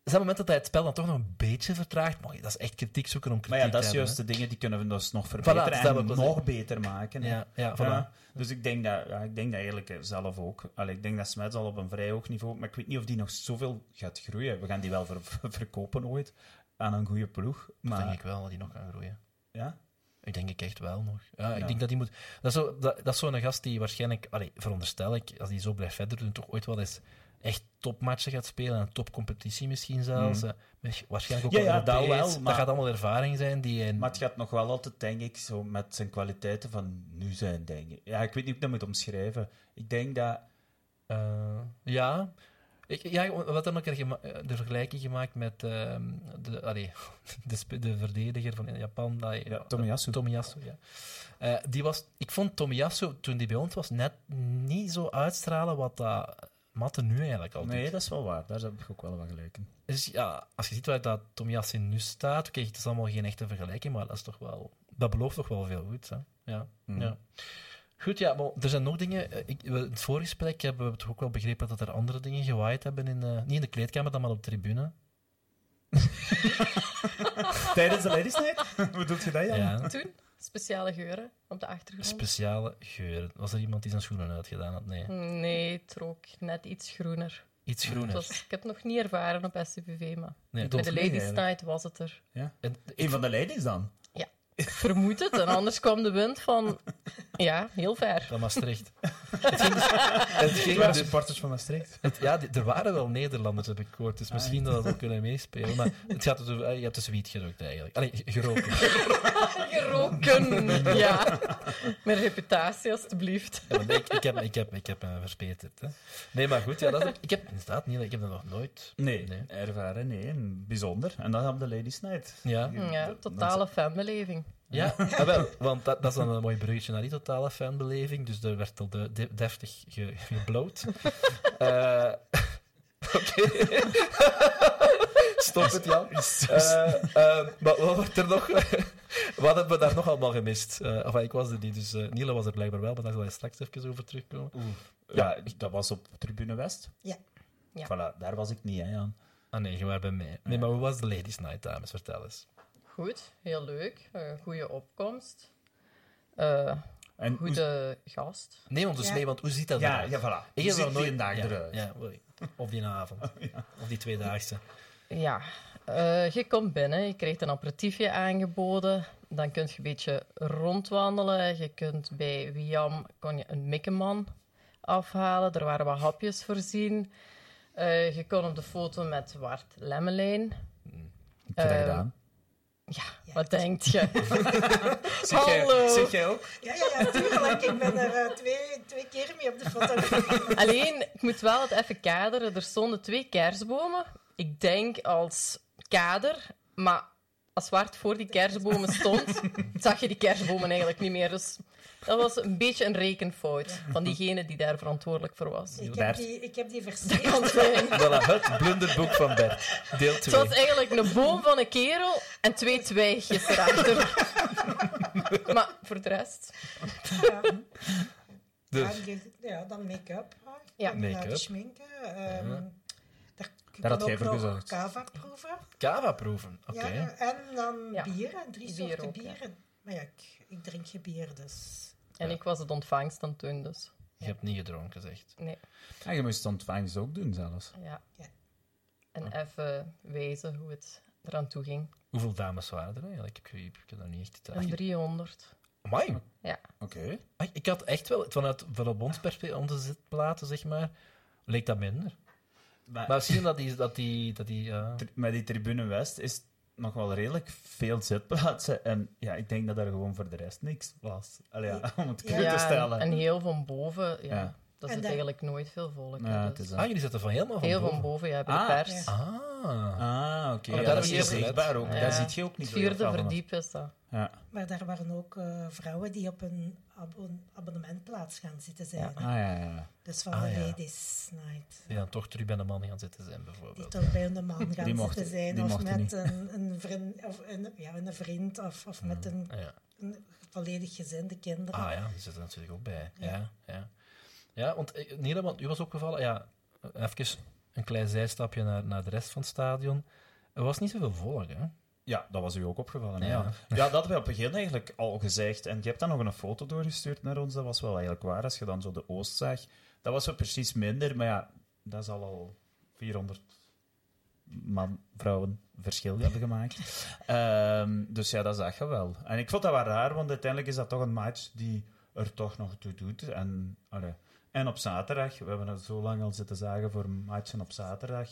Er zijn momenten dat hij het spel dan toch nog een beetje vertraagt. Maar dat is echt kritiek zoeken om kritiek Maar ja, dat te is juist de dingen die kunnen we dus nog Voilà, verbeteren dat dat en nog beter maken. Ja, ja, voilà. Dus ik denk dat, ja, ik denk dat eigenlijk zelf ook. Allee, ik denk dat Smets al op een vrij hoog niveau, maar ik weet niet of die nog zoveel gaat groeien. We gaan die wel ver- <laughs> verkopen ooit aan een goede ploeg. Dat Maar denk ik wel dat hij nog kan groeien. ja, Ik denk ik echt wel nog. Ja, ik Ja. denk dat hij moet... Dat is, zo, dat, dat is zo'n gast die waarschijnlijk... Allee, veronderstel ik, als hij zo blijft verder doen, toch ooit wel eens echt topmatchen gaat spelen. Een topcompetitie misschien zelfs. Mhm. eh, waarschijnlijk ook Ja, ja, dat wel, Dat maar- gaat allemaal ervaring zijn die... hij- maar het gaat nog wel altijd, denk ik, zo met zijn kwaliteiten van nu zijn, denk ik. Ja, ik weet niet hoe ik dat moet omschrijven. Ik denk dat... Eh, ja. Ik, ja, we hadden ook een eh, de vergelijking gemaakt met ehm, de, allee, <laughs> de, de verdediger van Japan. dat- Ja, Tomiyasu. Tomiyasu, ja. Die was, ik vond Tomiyasu, toen die bij ons was, net niet zo uitstralen wat dat matte nu eigenlijk al Nee, doet. dat is wel waar. Daar heb ik ook wel wat gelijk in. Dus ja, als je ziet waar dat Tomiyasu nu staat, oké, het is allemaal geen echte vergelijking, maar dat is toch wel... Dat belooft toch wel veel goed, hè? Ja. Mhm. ja. Goed, ja, maar er zijn nog dingen. eh, Ik, in het voorgesprek hebben we toch ook wel begrepen dat er andere dingen gewaaid hebben. In de, niet in de kleedkamer, dan maar op de tribune. <laughs> <laughs> Tijdens de Ladies Night? Hoe doet je dat, Jan? Ja. Toen, speciale geuren op de achtergrond. Speciale geuren. Was er iemand die zijn schoenen uitgedaan had? Nee. nee, het rook net iets groener. Iets groener. was, ik heb het nog niet ervaren op SCVV, maar Nee, bij de Ladies eigenlijk. Night was het er. en, Een van de ladies dan? Ik vermoed het, en anders kwam de wind van... Ja, heel ver. van Maastricht. <laughs> het ging het ging Ik waren dus- supporters van Maastricht. het- ja, er waren wel Nederlanders, heb ik gehoord. Dus misschien dat dat ook kunnen meespelen. Maar het gaat dus, eh, je hebt dus wiet gerookt eigenlijk. Allee, geroken. <laughs> Geroken, ja. Mijn reputatie, alstublieft. Ja, maar ik, ik, heb, ik, heb, ik heb me verspeterd. Hè. Nee, maar goed. Ja, dat is, ik heb inderdaad niet... Ik heb dat nog nooit... Nee, Nee. ervaren, nee. Bijzonder. En dan op de Ladies Night. Ja. Ja, totale fanbeleving. Ja, <laughs> ah, wel, want dat, dat is dan een mooi bruggetje naar die totale fanbeleving. Dus er werd al de, de- deftig ge, gebloot. <laughs> Eh, <laughs> Oké. Stop het, Jan. Eh, eh, maar wat wordt er nog... wat hebben we daar nog allemaal gemist? Eh enfin, ik was er niet, dus eh Niele was er blijkbaar wel, maar daar zal je straks even over terugkomen. Ja, dat was op Tribune West. Ja. Ja. Voilà, daar was ik niet, hè, Jan. Ah nee, je was bij mij. Nee, maar hoe was de Ladies Night, dames? Vertel eens. Goed, heel leuk. Eh, goede opkomst. Eh, En hoe- goede gast. Neem ons dus Ja. mee, want hoe ziet dat Ja, eruit? ja, voilà. Ik heb nog nooit... een dag ja, eruit? Ja. Of die avond. <laughs> Of die tweedaagse. Ja, eh, je komt binnen, je krijgt een aperitiefje aangeboden. Dan kun je een beetje rondwandelen. Je kunt bij Wiam kon je een mikkeman afhalen. Er waren wat hapjes voorzien. Eh, je kon op de foto met Wart Lemmelijn. Ik heb dat Eh, gedaan. Ja, wat denk <laughs> je? Zeg jij, hallo. zeg jij ook? Ja, ja, ja, tuurlijk. Ik ben er eh, twee, twee keer mee op de foto. <laughs> Alleen, ik moet wel het even kaderen. Er stonden twee kerstbomen. Ik denk als kader, maar als Wart voor die kerstbomen stond, <laughs> zag je die kerstbomen eigenlijk niet meer. Dus dat was een beetje een rekenfout van diegene die daar verantwoordelijk voor was. Ik heb Bert. die, ik heb die. <laughs> Voilà, het blunderboek van Bert. Deel Het 2. was eigenlijk een boom van een kerel en twee twijgjes erachter. <laughs> maar voor de rest... Ja, Dus, ja, dan make-up. Ja. Make-up. schminken. ehm, daar had jij voor gezorgd. Kava proeven. Cava proeven. Oké. Ja, en dan Ja. bieren. Drie Bier soorten ook, ja. bieren. Maar ja, ik, ik drink geen bier, dus... En ik was het ontvangst dan toen, dus Je hebt niet gedronken, zegt. nee. Ah, je moest het ontvangst ook doen, zelfs. Ja. Ja. En even wijzen hoe het eraan toe ging. Hoeveel dames waren er eigenlijk? Ik, ik, ik heb dat niet echt Een geteld. 300. Amai. Ja. Oké. Ik had echt wel, vanuit, vanuit ons perspectief, onze zitplaten, zeg maar, leek dat minder. Maar misschien dat die... Dat die, dat die. Tri- Met die Tribune West is nog wel redelijk veel zitplaatsen. En ja, ik denk dat er gewoon voor de rest niks was. Allee, ja, <laughs> om het Ja. te stellen. en heel van boven, ja. Ja. Dat daar- eigenlijk nooit veel volk. hè, Ja, dus. is. Ah, jullie zitten van helemaal van Heel boven. van boven, ja, bij de Ah, pers. ja. Ah. Ah, oké. Oh, Ja, daar dat heb is gelet. zichtbaar ook. Ja. Dat ziet je ook niet. Het zo heel vierde verdiep is dat. Ja. Maar daar waren ook eh, vrouwen die op een abon abonnementplaats gaan zitten zijn. Ja. Ah, ja, ja. Dus van Ah, de ja. Ladies Night. Die dan toch terug bij de man gaan zitten zijn, Die bijvoorbeeld. toch bij een man gaan Die mochten- zitten zijn. die Of mochten met niet. een, een vriend, of een, ja, een vriend of, of met een, Ah, ja. een volledig gezin, de kinderen. Ah ja, die zitten er natuurlijk ook bij. Ja, Ja. Ja. want eh, Nina, want u was opgevallen, ja, even een klein zijstapje naar, naar de rest van het stadion. Er was niet zoveel volk, hè? Ja, dat was u ook opgevallen. Ja. Ja. ja, dat hadden we op het begin eigenlijk al gezegd. En je hebt dan nog een foto doorgestuurd naar ons. Dat was wel eigenlijk waar. Als je dan zo de Oost zag, dat was wel precies minder. Maar ja, dat zal al 400 man, vrouwen verschil hebben gemaakt. Ehm, dus ja, dat zag je wel. En ik vond dat wel raar, want uiteindelijk is dat toch een match die er toch nog toe doet. En, allee. En op zaterdag, we hebben het zo lang al zitten zagen voor matchen op zaterdag.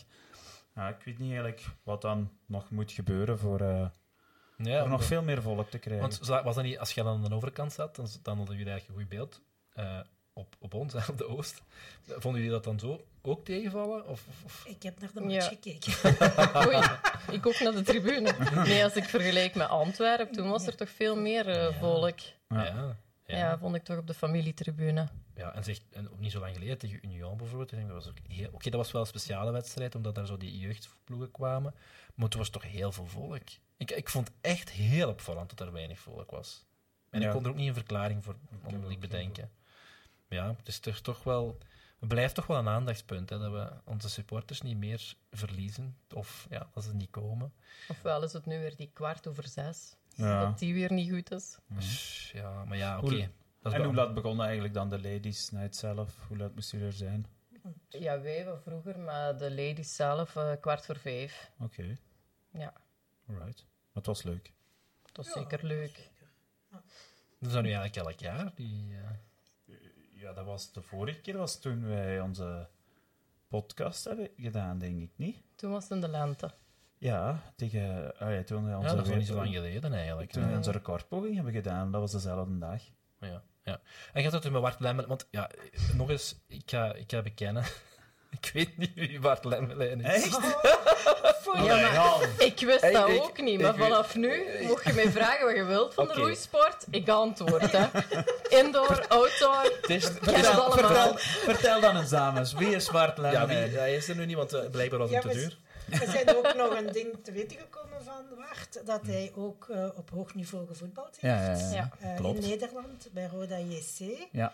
Ja, ik weet niet eigenlijk wat dan nog moet gebeuren voor, eh, Ja, voor nog veel meer volk te krijgen. Want was dat niet, als je dan aan de overkant zat, dan, dan hadden jullie eigenlijk een goed beeld eh, op, op ons, <laughs> hè, op de Oost. Vonden jullie dat dan zo ook tegenvallen? Of, of- Ik heb naar de match Ja. gekeken. <laughs> Oei, ik ook naar de tribune. <laughs> Nee, als ik vergelijk met Antwerpen, toen was er toch veel meer eh, volk. Ja. Ja. Ja. vond ik toch op de familietribune. Ja, en, zeg, en ook niet zo lang geleden tegen Union bijvoorbeeld. Ik denk, dat was ook heel... Oké, dat was wel een speciale wedstrijd, omdat daar zo die jeugdploegen kwamen. Maar toen was toch heel veel volk. Ik, ik vond echt heel opvallend dat er weinig volk was. En Ja. ik kon er ook niet een verklaring voor onmiddellijk bedenken. Ja, het is toch, toch wel... Het blijft toch wel een aandachtspunt, hè, dat we onze supporters niet meer verliezen. Of ja, als ze niet komen. Ofwel is het nu weer die kwart over zes. Ja. Dat die weer niet goed is. Ja, maar ja, oké. En hoe laat begon eigenlijk dan de Ladies Night zelf? Hoe laat moest u er zijn? Ja, wij wel vroeger, maar de ladies zelf eh, kwart voor vijf. Oké, Ja, alright. Maar het was leuk. dat was Ja, zeker leuk. Dat is dat nu eigenlijk elk jaar, die... eh, Ja, dat was de vorige keer, was toen wij onze podcast hebben gedaan, denk ik niet. Toen was het in de lente. Ja, tegen, ah ja, toen ja, onze, dat is niet zo lang geleden eigenlijk. toen wij onze recordpoging hebben gedaan, dat was dezelfde dag. Ja, ja. En gaat het met Bart Lemmelen... Want ja, nog eens, ik ga, ik ga bekennen. <laughs> ik weet niet wie Bart Lemmelen is. Echt? <laughs> Ja, maar ik wist Hey, dat ik- ook niet. Maar vanaf nu mocht je mij vragen wat je wilt van de roeisport. Ik antwoord, hè. Indoor, outdoor. Is, vertel, vertel dan eens, dames. Wie is Bart ja, wie, hij is er nu niet, want eh, blijkbaar was Ja, het te we- duur. Er zijn ook nog een ding te weten gekomen van Wart, dat hij ook eh, op hoog niveau gevoetbald heeft. Ja, ja, ja. Ja. Eh, klopt. In Nederland, bij Roda JC. Ja.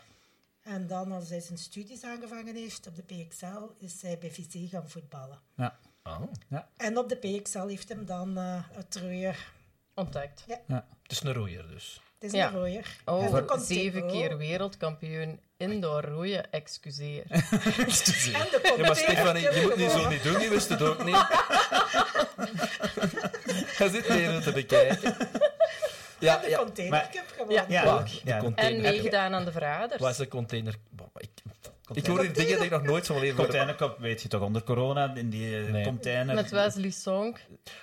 En dan, als hij zijn studies aangevangen heeft op de PXL, is hij bij Vizé gaan voetballen. Ah, En op de PXL heeft hem dan eh het rooier. Ontdekt. het is een roeier dus. Het is Ja. een rooier. En Oh, zeven keer wereldkampioen indoor roeien. <laughs> Excuseer. En de Ja, maar Stefanie, je moet niet zo niet doen, je wist het ook niet. <laughs> Hij zit even te bekijken. Ja, En de ja. Container Maar- Cup gewonnen. Ja, ja. De En. Heb meegedaan aan de verraders. Wat is de container? Ik, ik hoor hier dingen die ik nog nooit van leven. Containerkop weet je toch, onder corona, in die eh, Nee. container. Met Wesley Song.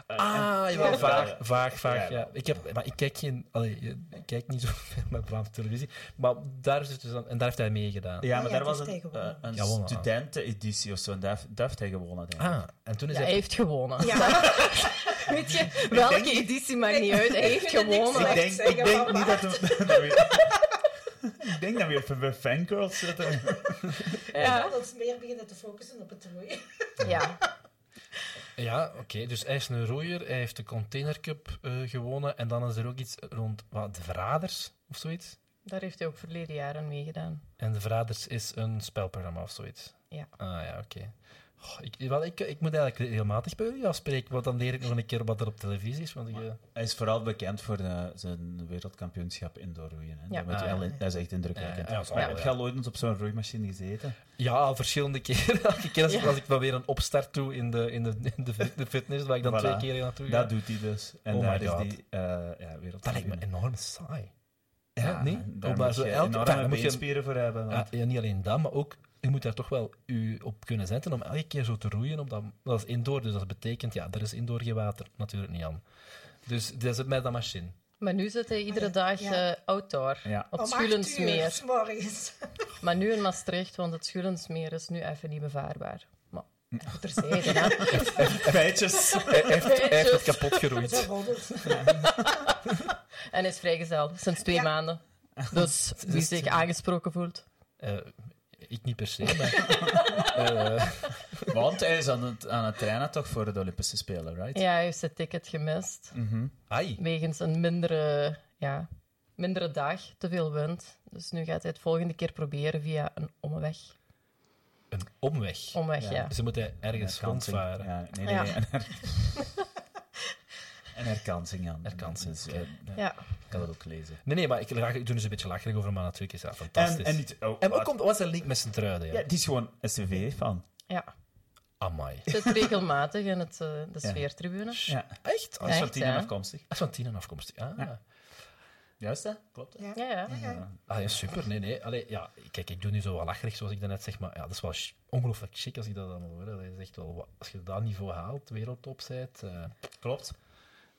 Eh, Ah, en- jawel, Ja. vaag, vaag, vaag. Ja. Ja. Ik, heb, maar ik kijk geen... Allee, ik kijk niet zoveel met Vlaamse televisie. Maar daar is het dus aan, en daar heeft hij meegedaan. Ja, maar Ja, daar was heeft een, eh, een Ja, ah. studenteneditie of zo. En daar, daar heeft hij gewonnen, denk ik. Ah, en toen is Ja, hij hij... heeft gewonnen. Ja, <laughs> Weet je, welke editie maakt niet uit. Hij heeft gewonnen. ik denk, ik denk niet dat <laughs> we... <laughs> ik denk dat we even bij fangirls zitten. ja. Ja. dat is meer beginnen te focussen op het rooien. ja. Ja, oké. dus hij is een roeier. Hij heeft de Container Cup eh, gewonnen. En dan is er ook iets rond wat, de Verraders of zoiets. Daar heeft hij ook verleden jaar aan meegedaan. En de Verraders is een spelprogramma of zoiets. Ja. Ah ja, oké. Ik, wel, ik, ik moet eigenlijk regelmatig bij jullie afspreken, want dan leer ik nog een keer wat er op televisie is. Want ik, eh, Hij is vooral bekend voor de, zijn wereldkampioenschap indoor roeien. Hè. Ja. Dat, moet je Ah, dat is echt indrukwekkend. Ja, heb je al ooit eens op zo'n roeimachine gezeten? ja, al verschillende keren. <laughs> Elke keer als, Ja. als ik dan weer een opstart doe in de, in de, in de, fit- de fitness, waar ik dan Voilà. twee keer naartoe ga. Dat doet hij dus. En Oh daar is God. die eh ja, Dat lijkt me enorm saai. Ja, Ja, nee? daar maar moet zo je elke- enorme moet je- voor hebben. Want- ja, niet alleen dat, maar ook, je moet daar toch wel u op kunnen zetten om elke keer zo te roeien. Op dat, dat is indoor, dus dat betekent, ja, er is indoor geen water natuurlijk niet aan. Dus dat is met dat machine. Maar nu zit hij iedere dag Ja. eh, outdoor. Ja. Op acht Schulensmeer. <laughs> Maar nu in Maastricht, want het Schulensmeer is nu even niet bevaarbaar. Maar terzijde, hè. <laughs> Feitjes. Hij, heeft, hij heeft het kapot geroeid. <laughs> En hij is vrijgezel, sinds twee Ja. maanden. Dus wie zich aangesproken voelt. Eh, ik niet per se, maar... <laughs> eh, Want hij is aan het, aan het trainen toch voor de Olympische Spelen, right? Ja, hij heeft zijn ticket gemist. Mhm. ai. Wegens een mindere, ja, mindere dag, te veel wind. Dus nu gaat hij het volgende keer proberen via een omweg. Een omweg. Omweg, ja. Dus dan moet hij ergens rondvaren. Ja, nee, nee, Ja. nee. <laughs> <laughs> een herkansing. Herkansing, Dus, eh, Ja. Ik kan dat ook lezen. Nee, nee, maar ik, ik doe dus een beetje lacherig over, maar natuurlijk is dat En, fantastisch. en, niet, oh, En wat? ook komt, wat is de link met zijn truiden? Ja. Ja, die is gewoon SCV-fan. ja. Amai. Zit regelmatig in het, eh, de sfeertribune. Ja. Echt? Dat is van tien afkomstig. Is van tien afkomstig. Ah. Ja. Juist, hè? Klopt. hè? Ja. Ja, ja. Ja, ja. Ah, ja, super. Nee, nee. Allee, ja, kijk, ik doe nu zo wat lacherig, zoals ik daarnet zeg, maar ja, dat is wel ongelooflijk chic als ik dat dan hoor. Dat is echt wel, als je dat niveau haalt, wereldtop zijt, eh, Klopt.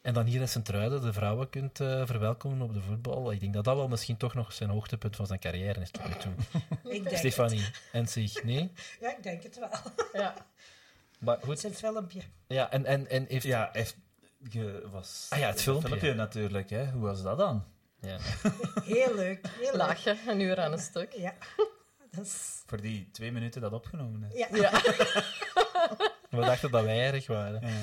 En dan hier in Sint-Truiden de vrouwen kunt eh, verwelkomen op de voetbal. Ik denk dat dat wel misschien toch nog zijn hoogtepunt van zijn carrière is tot nu toe. <laughs> Ik denk Stefanie en zich, nee? Het. Ja, ik denk het wel. ja. Maar Het goed, is een filmpje. ja, en, en, en heeft... Ja, heeft, je was... Ah ja, het filmpje. filmpje natuurlijk, hè. Hoe was dat dan? Ja. Heel leuk. Heel leuk. Lachen, een uur aan een stuk. Ja. Dat is, Voor die twee minuten dat opgenomen is. ja. Ja. <laughs> We dachten dat wij erg waren. Ja.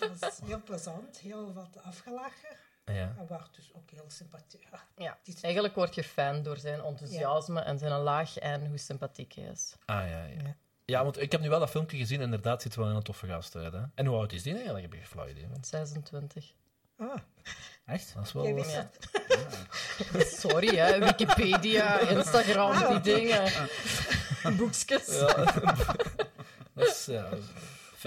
Dat was heel plezant. Heel wat afgelachen. Ja. En waar dus ook heel sympathiek. Ja, is- Eigenlijk word je fan door zijn enthousiasme en zijn lach en hoe sympathiek hij is. Ah, ja, ja. Ja. Ja, want ik heb nu wel dat filmpje gezien en inderdaad ziet er wel een toffe gast uit. Hè? En hoe oud is die eigenlijk? Heb je geen flauw idee? Want 26. Ah, Echt? dat is wel... jij. <laughs> Sorry, hè. Wikipedia, Instagram, Ah, die oké. dingen. <laughs> Boekjes. <laughs> Ja. dat is... Ja,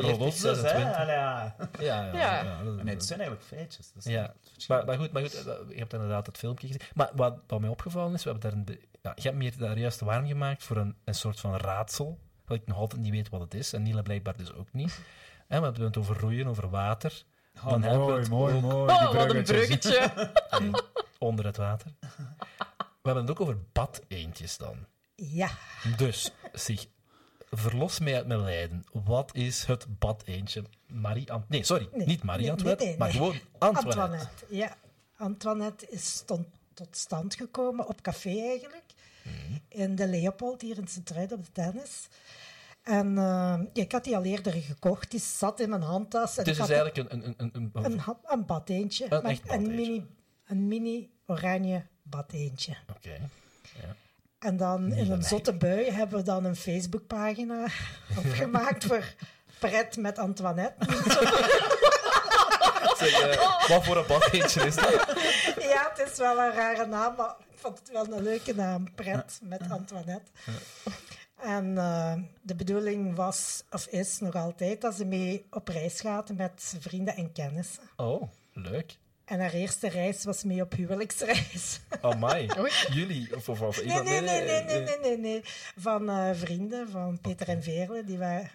40, Rodotjes, hè? 26. Allee, ja. Ja, ja. Nee, het zijn eigenlijk feitjes. Dat is Ja. Maar, maar goed, maar goed, eh, je hebt inderdaad het filmpje gezien. Maar wat, wat mij opgevallen is, we hebben daar een, be- ja, je hebt me hier daar juist warm gemaakt voor een, een soort van raadsel, wat ik nog altijd niet weet wat het is, en Niele blijkbaar dus ook niet. En we hebben het over roeien, over water, Oh, Dan hebben we mooi, het mooi, ook- mooi. Oh, wat een bruggetje. <laughs> onder het water. We hebben het ook over badeentjes dan. Ja. Dus, zeg, verlos mij uit mijn lijden. Wat is het badeentje? Marie Ant Nee, sorry, Nee, niet Marie nee, Antoinette, nee, maar gewoon Antoinette. Antoinette. Ja. Antoinette is stond tot stand gekomen op café eigenlijk. Mhm. In de Leopold, hier in Sint-Truiden op de tennis. En eh, ik had die al eerder gekocht. Die zat in mijn handtas. Het is dus eigenlijk een... een, een, een, een- een, ha- een badeentje. Een mini, een mini oranje badeentje. Oké. En dan in een zotte bui hebben we dan een Facebookpagina <laughs> opgemaakt voor Pret met Antoinette. <laughs> Zeg, eh, wat voor een badeentje is dat? Ja, het is wel een rare naam, maar ik vond het wel een leuke naam. Pret met Antoinette. En eh, de bedoeling was, of is nog altijd, dat ze mee op reis gaat met vrienden en kennissen. Oh, leuk. En haar eerste reis was mee op huwelijksreis. Amai. <laughs> Oei. Jullie? Of, of, of Nee, nee, nee, nee, nee, nee, nee, nee. Van eh, vrienden, van Peter en Veerle, die, waren,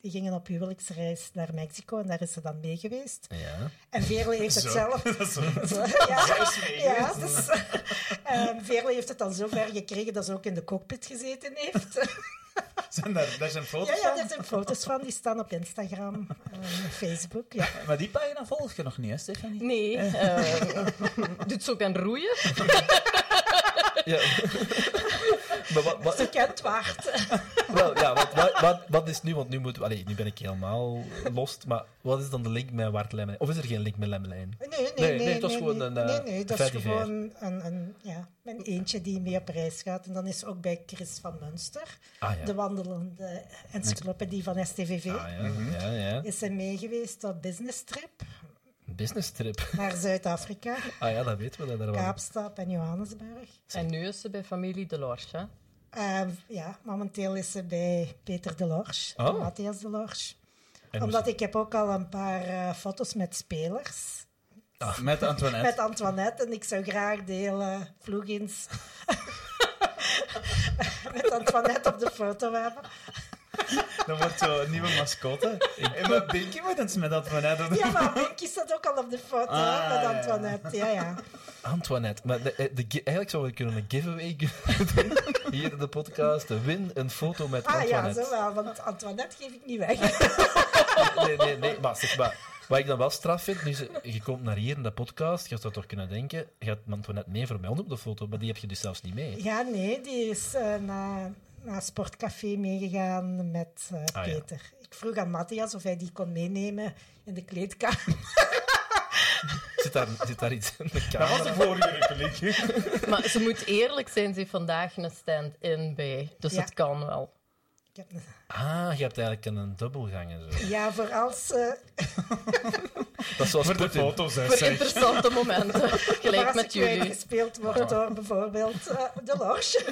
die gingen op huwelijksreis naar Mexico en daar is ze dan mee geweest. Ja. En Veerle heeft het Zo. zelf... <laughs> Dat is zo. <laughs> ja, ja, dus, eh, Veerle heeft het dan zo ver gekregen dat ze ook in de cockpit gezeten heeft. <laughs> Zijn daar, daar zijn foto's ja, ja, daar zijn foto's van, die staan op Instagram <laughs> en Facebook. Ja. Maar die pagina volg je nog niet, hè, Stefanie? Nee. eh, <laughs> doet ze ook aan roeien? ja. Maar wat, wat, Ze kent Waard. <laughs> wel, ja, wat, wat, wat, wat is nu? Want nu, moet, allee, nu ben ik helemaal lost. Maar wat is dan de link met Wart Lemmelijn? Of is er geen link met Lemmelijn? Nee, nee, Nee, nee. nee, dat is nee, gewoon nee. een, eh, Nee, nee, dat is gewoon een, een, ja, een eentje die mee op reis gaat. En dan is ze ook bij Chris van Munster, Ah ja. de wandelende encyclopedie van STVV. Ah ja, ja, ja. Is ze mee geweest op business trip Business trip. naar Zuid-Afrika, Ah ja, dat weten we. Dat daar wel. Kaapstad en Johannesburg. En nu is ze bij familie Delors, hè? Eh, ja, momenteel is ze bij Peter Delors, Oh. Matthias Delors. En Omdat ik heb ook al een paar eh, foto's met spelers. Met Antoinette. <laughs> Met Antoinette. En ik zou graag de hele vloegins <laughs> <laughs> met Antoinette op de foto hebben. <laughs> Dan wordt zo een nieuwe mascotte. En met Binky moet eens met Antoinette. Ja, maar Pinky staat ook al op de foto Ah, hè, met. Antoinette. Ja, ja. Antoinette. Maar de, de, gi- eigenlijk zouden we kunnen een giveaway <laughs> doen. Hier in de podcast. Win een foto met Ah ja, Antoinette. zo wel. Want Antoinette geef ik niet weg. Nee, nee, nee. Maar, zeg maar wat ik dan wel straf vind, nu ze, je komt naar hier in de podcast, je zou toch kunnen denken, je gaat Antoinette mee mij op de foto, maar die heb je dus zelfs niet mee. Ja, nee, die is eh, naar, naar Sportcafé meegegaan met eh, Ah, ja. Peter. Ik vroeg aan Matthias of hij die kon meenemen in de kleedkamer. <laughs> Zit daar, zit daar iets in de Dat was kamer? de vorige. Maar ze moet eerlijk zijn, ze heeft vandaag een stand-in bij. Dus Ja. het kan wel. Ik heb een- Ah, je hebt eigenlijk een dubbelgang en zo. ja, voor als, eh, <laughs> Dat is zoals Voor de foto's, hè, Voor zeg. interessante momenten. <laughs> Gelijk als met ik jullie. gespeeld wordt door bijvoorbeeld eh, de Lors. <laughs>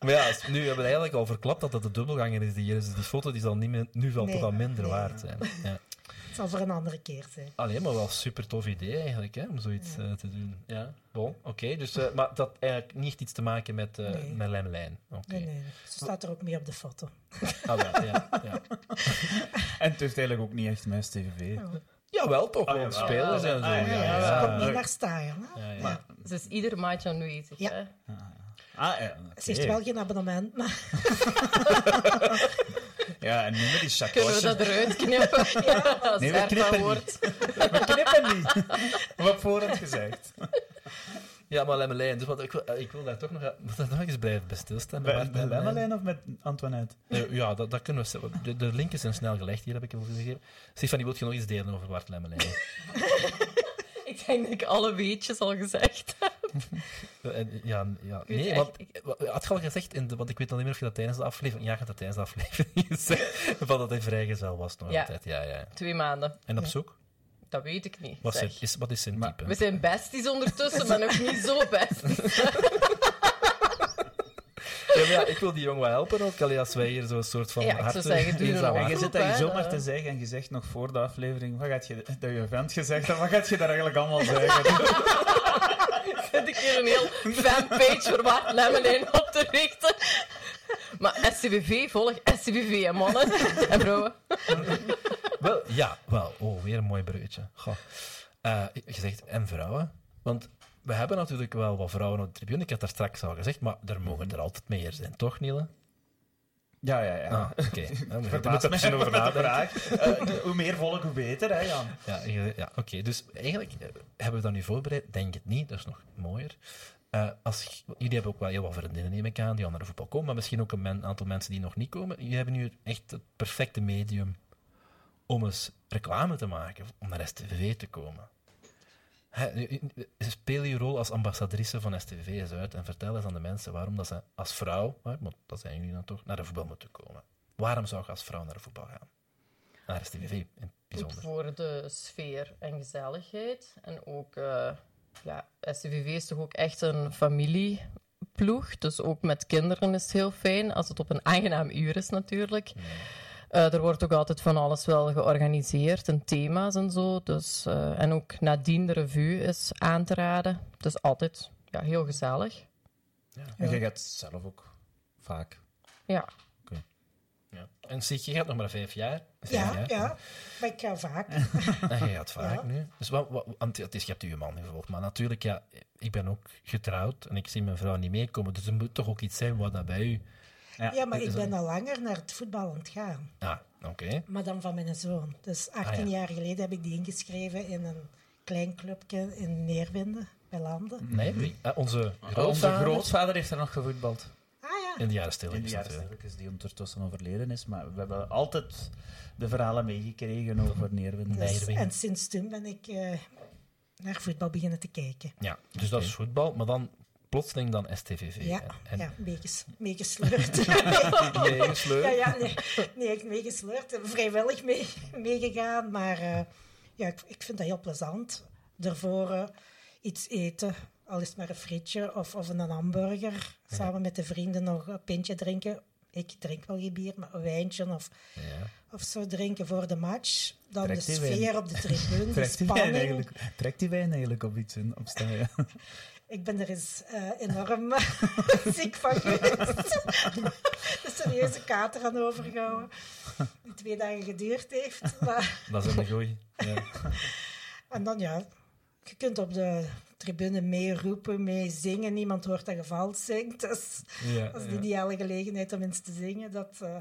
Maar ja, nu hebben we eigenlijk al verklapt dat dat de dubbelganger is die hier is. Dus die foto die zal niet meer, nu wel Nee, toch al minder nee. waard zijn. Ja. Zal voor een andere keer zijn. Alleen maar wel super tof idee eigenlijk, hè, om zoiets eh, te doen. Ja, bon, oké. dus, eh, maar dat had eigenlijk niet iets te maken met, eh Nee. met. Oké. Nee, nee, ze staat er ook mee op de foto. Ah, wel, ja, ja. <laughs> En het heeft eigenlijk ook niet echt met STVV. Jawel, toch. Ah, spelers en zo. Ah, ja, Ja, ja, ja, ja. ze komt niet naar staan. Hè? Ja, ja. Is ieder maandje aanwezig. Ja. Hè? Ah, ja. Ze heeft wel geen abonnement, maar <laughs> Ja, en nu met die <laughs> Kunnen we dat eruit knippen? <laughs> Als Nee, we knippen wordt. We knippen niet. <laughs> Wat voorhand gezegd. Ja, maar Lemmelijn. Dus wat, ik, wil, eh, ik wil daar toch nog, moet daar nog eens blijven bij stilstaan. Bij, Bart bij Lemmelijn. Lemmelijn of met Antoinette? Eh, ja, dat, dat kunnen we... De, de link is een snel gelegd, hier heb ik hem gegeven. Stefanie, wil je nog iets delen over Bart Lemmelijn? Ik denk dat ik alle weetjes al gezegd heb. <laughs> Eh, en, ja, ja, nee, echt- want ik had je al gezegd, in de, want ik weet al niet meer of je dat tijdens de aflevering... Ja, je had dat tijdens de aflevering <laughs> gezegd, <laughs> van dat hij vrijgezel was nog Ja. altijd. Ja. Twee maanden. En op zoek? Dat weet ik niet. Wat, zeg. zijn, is, wat is zijn type? We zijn besties ondertussen, maar nog niet zo besties. Ja, maar ja, ik wil die jongen wel helpen ook, allee, als wij hier zo'n soort van... Ja, harte- zeggen, doe nog? En je zit hier zomaar te zeggen en je zegt nog voor de aflevering, wat gaat je, dat je vent gezegd hebt, wat gaat je daar eigenlijk allemaal zeggen? Ik hier een heel fanpage voor Lemmelijn op te richten. Maar SCVV, volg SCVV, hè, mannen <laughs> en vrouwen. Wel, ja, wel. Oh, weer een mooi bruggetje. Goh. Eh, je zegt, en vrouwen? Want we hebben natuurlijk wel wat vrouwen op de tribune. Ik had daar straks al gezegd, maar er mogen er altijd meer zijn, toch, Niele? Ja, ja, ja. Ah, oké. <laughs> Moeten Verbaas er mij misschien over met de vraag. <laughs> Eh, hoe meer volk, hoe beter, hè, Jan? Ja, je- ja oké. Dus eigenlijk eh, hebben we dat nu voorbereid. Denk het niet, dat is nog mooier. Eh, als, jullie hebben ook wel heel wat vriendinnen, neem ik aan, die al naar de voetbal komen, maar misschien ook een men- aantal mensen die nog niet komen. Jullie hebben nu echt het perfecte medium om eens reclame te maken, om naar STVV te komen. Speel je rol als ambassadrice van STVV eens uit en vertel eens aan de mensen waarom dat ze als vrouw, want dat zijn jullie dan toch, naar de voetbal moeten komen. Waarom zou je als vrouw naar de voetbal gaan? Naar STVV in het bijzonder. voor de sfeer en gezelligheid. En ook, eh ja, SCVV is toch ook echt een familieploeg. Dus ook met kinderen is het heel fijn, als het op een aangenaam uur is natuurlijk. Eh, er wordt ook altijd van alles wel georganiseerd en thema's en zo. Dus, eh, en ook nadien de revue is aan te raden. Dus altijd ja, heel gezellig. En je gaat zelf ook vaak. Ja, Ja. En zie je gaat nog maar vijf jaar. Vijf Ja, jaar. ja, maar ik ga vaak. <laughs> En je gaat vaak Ja. nu. Dus wat, wat, want het is, je hebt je man gevolgd. Maar natuurlijk, ja, ik ben ook getrouwd en ik zie mijn vrouw niet meekomen. Dus er moet toch ook iets zijn wat dat bij u... Ja, maar ik ben al langer naar het voetbal aan het gaan. Ah, oké. Maar dan van mijn zoon. Dus 18 Ah, ja. jaar geleden heb ik die ingeschreven in een klein clubje in Neerwinden, bij Landen. Nee, wie? Eh, onze Onze grootvader grootvader heeft er nog gevoetbald. Ah ja, in de jaren In stilletjes de jaren natuurlijk. stilletjes, die ondertussen overleden is. Maar we hebben altijd de verhalen meegekregen over Neerwinden. Nee. dus, en sinds toen ben ik eh, naar voetbal beginnen te kijken. Ja, dus dat is voetbal. Maar dan plotseling dan STVV. Ja, En, ja meeges- meegesleurd. Nee, <laughs> gesleurd. ja, ja, nee, nee, meegesleurd. Vrijwillig mee, meegegaan. Maar eh, ja, ik, ik vind dat heel plezant. Daarvoor eh, iets eten, al is het maar een frietje of, of een hamburger. Samen met de vrienden nog een pintje drinken. Ik drink wel geen bier, maar een wijntje of, Ja. of zo drinken voor de match. Dan Trekt de die wijn? sfeer op de tribune, de Trekt die, wijn spanning. trekt die wijn eigenlijk op iets in, op staan, ja. <laughs> Ik ben er eens eh, enorm <laughs> ziek van geweest. een serieuze kater aan overgehouden. Die twee dagen geduurd heeft. Maar, Dat is een goeie. Ja. <laughs> en dan ja, je kunt op de tribune meeroepen, mee zingen. Niemand hoort dat je vals zingt. Dus Ja, dat is de ja. ideale gelegenheid om eens te zingen. Dat, eh,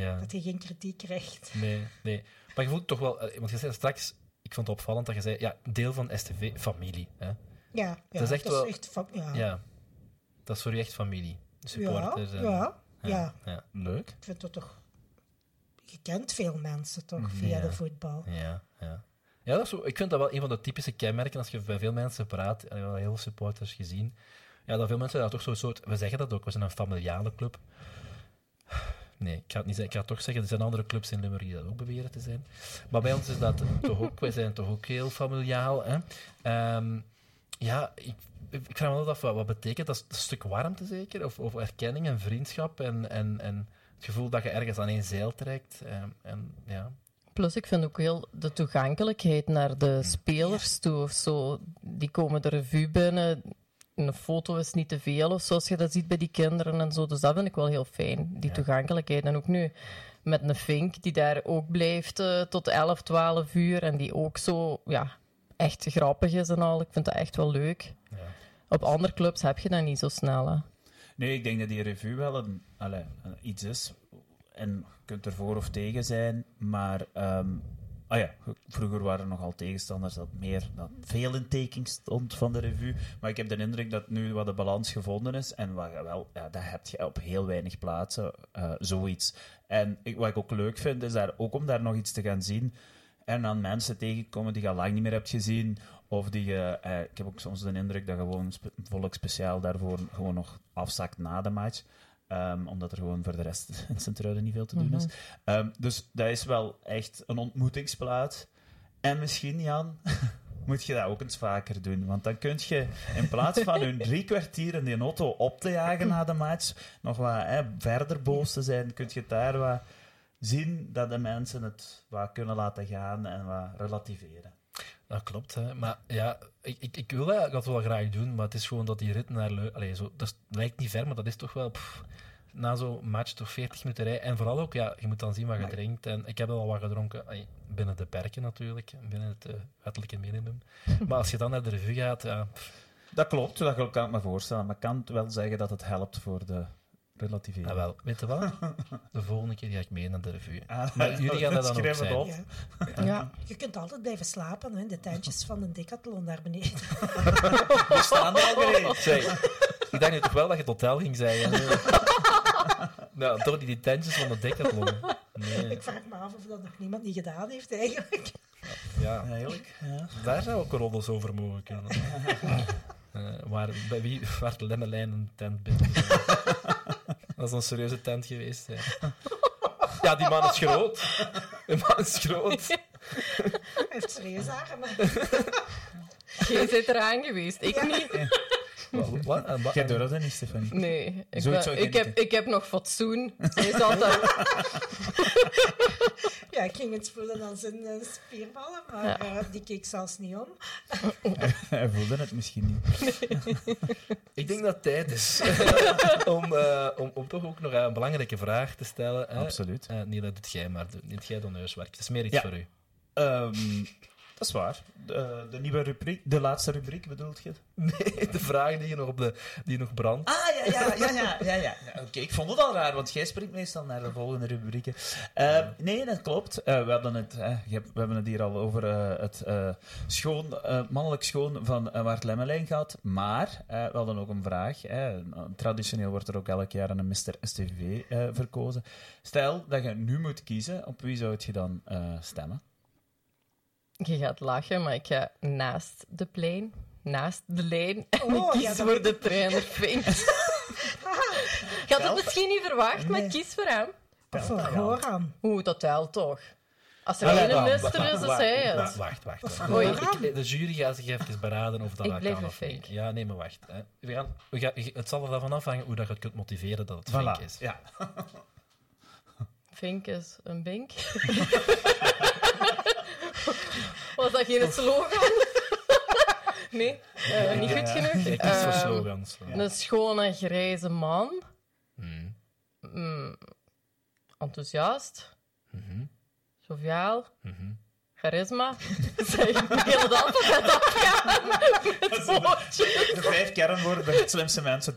ja. dat je geen kritiek krijgt. Nee, nee. Maar je voelt toch wel... eh, Want je zei straks... Ik vond het opvallend dat je zei... Ja, deel van STV, familie. Hè? Ja, ja is echt wel- ja. Ja. Dat is voor u echt familie. De ja, supporters. en- ja, ja. ja. Leuk. Ik vind het toch... Je kent veel mensen toch via de voetbal. Ja, ja. Ja, dat is ik vind dat wel een van de typische kenmerken als je bij veel mensen praat. Ik heb wel heel veel supporters gezien. Ja, dat veel mensen daar toch zo'n soort... We zeggen dat ook, we zijn een familiale club. Nee, ik ga het niet zeggen. Ik ga het toch zeggen, er zijn andere clubs in Limburg die dat ook beweren te zijn. Maar bij ons is dat toch ook... Wij zijn toch ook heel familiaal, hè. Ehm, ja, ik, ik vraag me altijd af, wat, wat betekent dat? Een stuk warmte zeker? Of, of erkenning en vriendschap en, en, en het gevoel dat je ergens aan één zeil trekt. Ehm, en, ja. Plus, ik vind ook heel de toegankelijkheid naar de spelers toe of zo. Die komen de revue binnen. Een foto is niet te veel, of zoals je dat ziet bij die kinderen en zo. Dus dat vind ik wel heel fijn, die toegankelijkheid. En ook nu met een Fink, die daar ook blijft eh, tot 11, 12 uur. En die ook zo, ja, echt grappig is en al. Ik vind dat echt wel leuk. Ja. Op andere clubs heb je dat niet zo snel, hè. Nee, ik denk dat die revue wel een, allee, een- iets is. En je kunt er voor of tegen zijn, maar ehm, ah ja, vroeger waren er nogal tegenstanders dat meer dat veel in teken stond van de revue. Maar ik heb de indruk dat nu wat de balans gevonden is. En wat wel, ja, dat heb je op heel weinig plaatsen, eh, zoiets. En ik, wat ik ook leuk vind, is daar, ook om daar nog iets te gaan zien. En dan mensen tegenkomen die je al lang niet meer hebt gezien. Of die je, eh, ik heb ook soms de indruk dat gewoon spe, volk speciaal daarvoor gewoon nog afzakt na de match. Um, omdat er gewoon voor de rest <laughs> in Sint-Truiden niet veel te doen is. Um, dus dat is wel echt een ontmoetingsplaats. En misschien, Jan, <laughs> moet je dat ook eens vaker doen. Want dan kun je in plaats van hun <laughs> drie kwartier in die auto op te jagen na de match, nog wat hè, verder boos te zijn, kun je daar wat zien dat de mensen het wat kunnen laten gaan en wat relativeren. Dat klopt, hè. maar ja, ik, ik, wil dat, wel graag doen, maar het is gewoon dat die rit naar zo, dat lijkt niet ver, maar dat is toch wel... Pff, na zo'n match toch 40 minuten rijden. En vooral ook, ja, je moet dan zien wat je drinkt. En ik heb al wat gedronken, allee, binnen de perken natuurlijk, binnen het uh, wettelijke minimum. <laughs> maar als je dan naar de revue gaat, ja... Pff. Dat klopt, dat kan ik me voorstellen. Maar ik kan wel zeggen dat het helpt voor de relativeren. Ah, wel, weet je wat? De volgende keer ga ik mee naar de revue. Ah, maar jullie gaan <laughs> dat dan ook zijn. Op. Ja. ja. Je kunt altijd blijven slapen, hè, de tentjes van een decathlon daar beneden. <laughs> We staan er al beneden. ik dacht nu toch wel dat je het hotel ging zeggen. nou, door die tentjes van de decathlon. Nee. Ik vraag me af of dat nog niemand niet gedaan heeft, eigenlijk. Ja, eigenlijk. Ja. Daar zou ook roddels over mogen kunnen. Uh, <laughs> waar, bij wie, waar de Lemmelijn een tent binnen Dat is een serieuze tent geweest. Ja. ja, die man is groot. Die man is groot. Hij heeft serieus armen. Jij zit eraan geweest, ik Ja. niet. Wat? En wat- Jij doet dat niet, Stefanie. Nee, ik, ben- heb, ik heb nog fatsoen. Hij is altijd... Ja, ik ging het voelen aan zijn eh, spierballen, maar Ja. eh, die keek zelfs niet om. <laughs> Hij voelde het misschien niet. Ik denk dat het tijd is <laughs> om, eh, om, om toch ook nog een belangrijke vraag te stellen. Hè? Absoluut. Niet dat het jij, maar doe- niet jij doneurswerk. Het is meer iets Ja. voor u. Ehm, is waar. De, de nieuwe rubriek, de laatste rubriek bedoelt je? <laughs> Nee, de vraag die, je nog op de, die nog brandt. Ah, ja, ja, ja, ja. ja, ja. <laughs> Oké, ik vond het al raar, want jij springt meestal naar de volgende rubrieken. Eh, nee, dat klopt. Eh, we, hadden het, we hebben het hier al over eh, het schoon, mannelijk schoon van Waard Lemmelijn gehad. Maar we hadden ook een vraag. traditioneel wordt er ook elk jaar een Mr. STV verkozen. Stel dat je nu moet kiezen, op wie zou je dan stemmen? Je gaat lachen, maar ik ga naast de plein, naast de lijn. En <laughs> Oh, ik kies voor de trainer Fink. Je had het misschien niet verwacht, maar Nee. kies voor hem. Of voor Goran. Oeh, dat telt toch. Als er één wacht, mister wacht, is, hij wacht, het. Wacht, wacht. Oei. Ik- de jury gaat zich even beraden of dat Ik blijf kan niet. Ja, nee, maar wacht. Hè. We gaan, we gaan, het zal er daarvan afhangen hoe dat je het kunt motiveren dat het Voilà. fake is. Ja. Fink is een bink. <laughs> Dat geen slogan? <laughs> nee, eh, niet Ja, goed ja. genoeg. Ik kies voor Ehm, slogans. Een schone grijze man. Hmm. Mm, enthousiast. Joviaal. Mhm. Charisma. <laughs> zeg, ik <laughs> het altijd afgaan. De vijf kernwoorden bij het slimste mensen.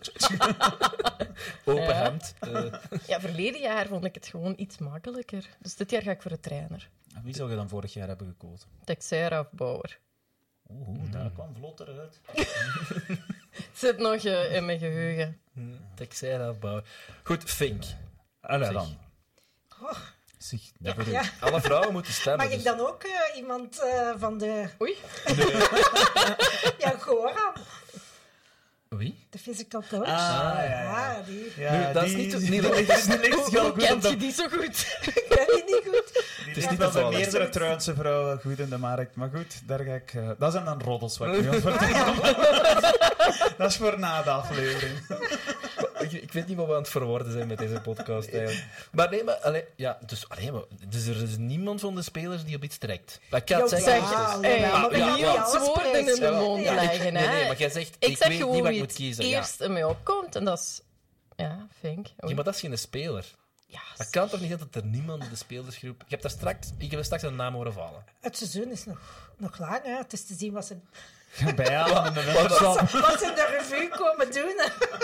Open Ja. hemd. eh, Ja, verleden jaar vond ik het gewoon iets makkelijker. Dus dit jaar ga ik voor de trainer. Wie zou je dan vorig jaar hebben gekozen? Texera of Bauer. Oeh, daar kwam vlotter uit. <laughs> Zit nog eh, in mijn geheugen. Texera bouwen. Goed, Fink. Allee, dan. Oh, Zeg, ja, dat bedoel ja. ik. Alle vrouwen moeten stemmen. Mag ik dus- dan ook eh, iemand eh, van de... Oei. <laughs> Ja, Goran, Wie? de physical coach. Ah, ja, ja. Ja, die Ja, Nu, dat is die- niet- die- die die hoe goed op kent je die zo goed? <laughs> ken je niet goed. Die is ligt niet bij toevallig. meerdere Truinse vrouwen goed in de markt. Maar goed, daar ga ik... eh, dat zijn dan roddels wat ik nu aan het. Dat is voor na de aflevering. Ik, ik weet niet wat we aan het verwoorden zijn met deze podcast <laughs> eigenlijk. Maar nee, maar, allee, ja, dus, allee, maar, dus er is niemand van de spelers die op iets trekt. Maar ik ga het Ja, zeggen. ja, maar ons woorden in de mond Ja, leggen, nee, hè. nee, maar jij zegt, Ik, ik, zeg weet gewoon niet wat wie ik moet het kiezen. Ja. eerst in mij opkomt. En dat is... Ja, Fink. Ja, maar dat is geen speler. Ja, Dat kan toch niet dat er niemand in de spelersgroep... Ik heb daar straks, ik heb er straks een naam horen vallen. Het seizoen is nog, nog lang, hè. Het is te zien wat ze, <laughs> Ga bijhalen de <laughs> winterstad. wat ze in de revue komen doen.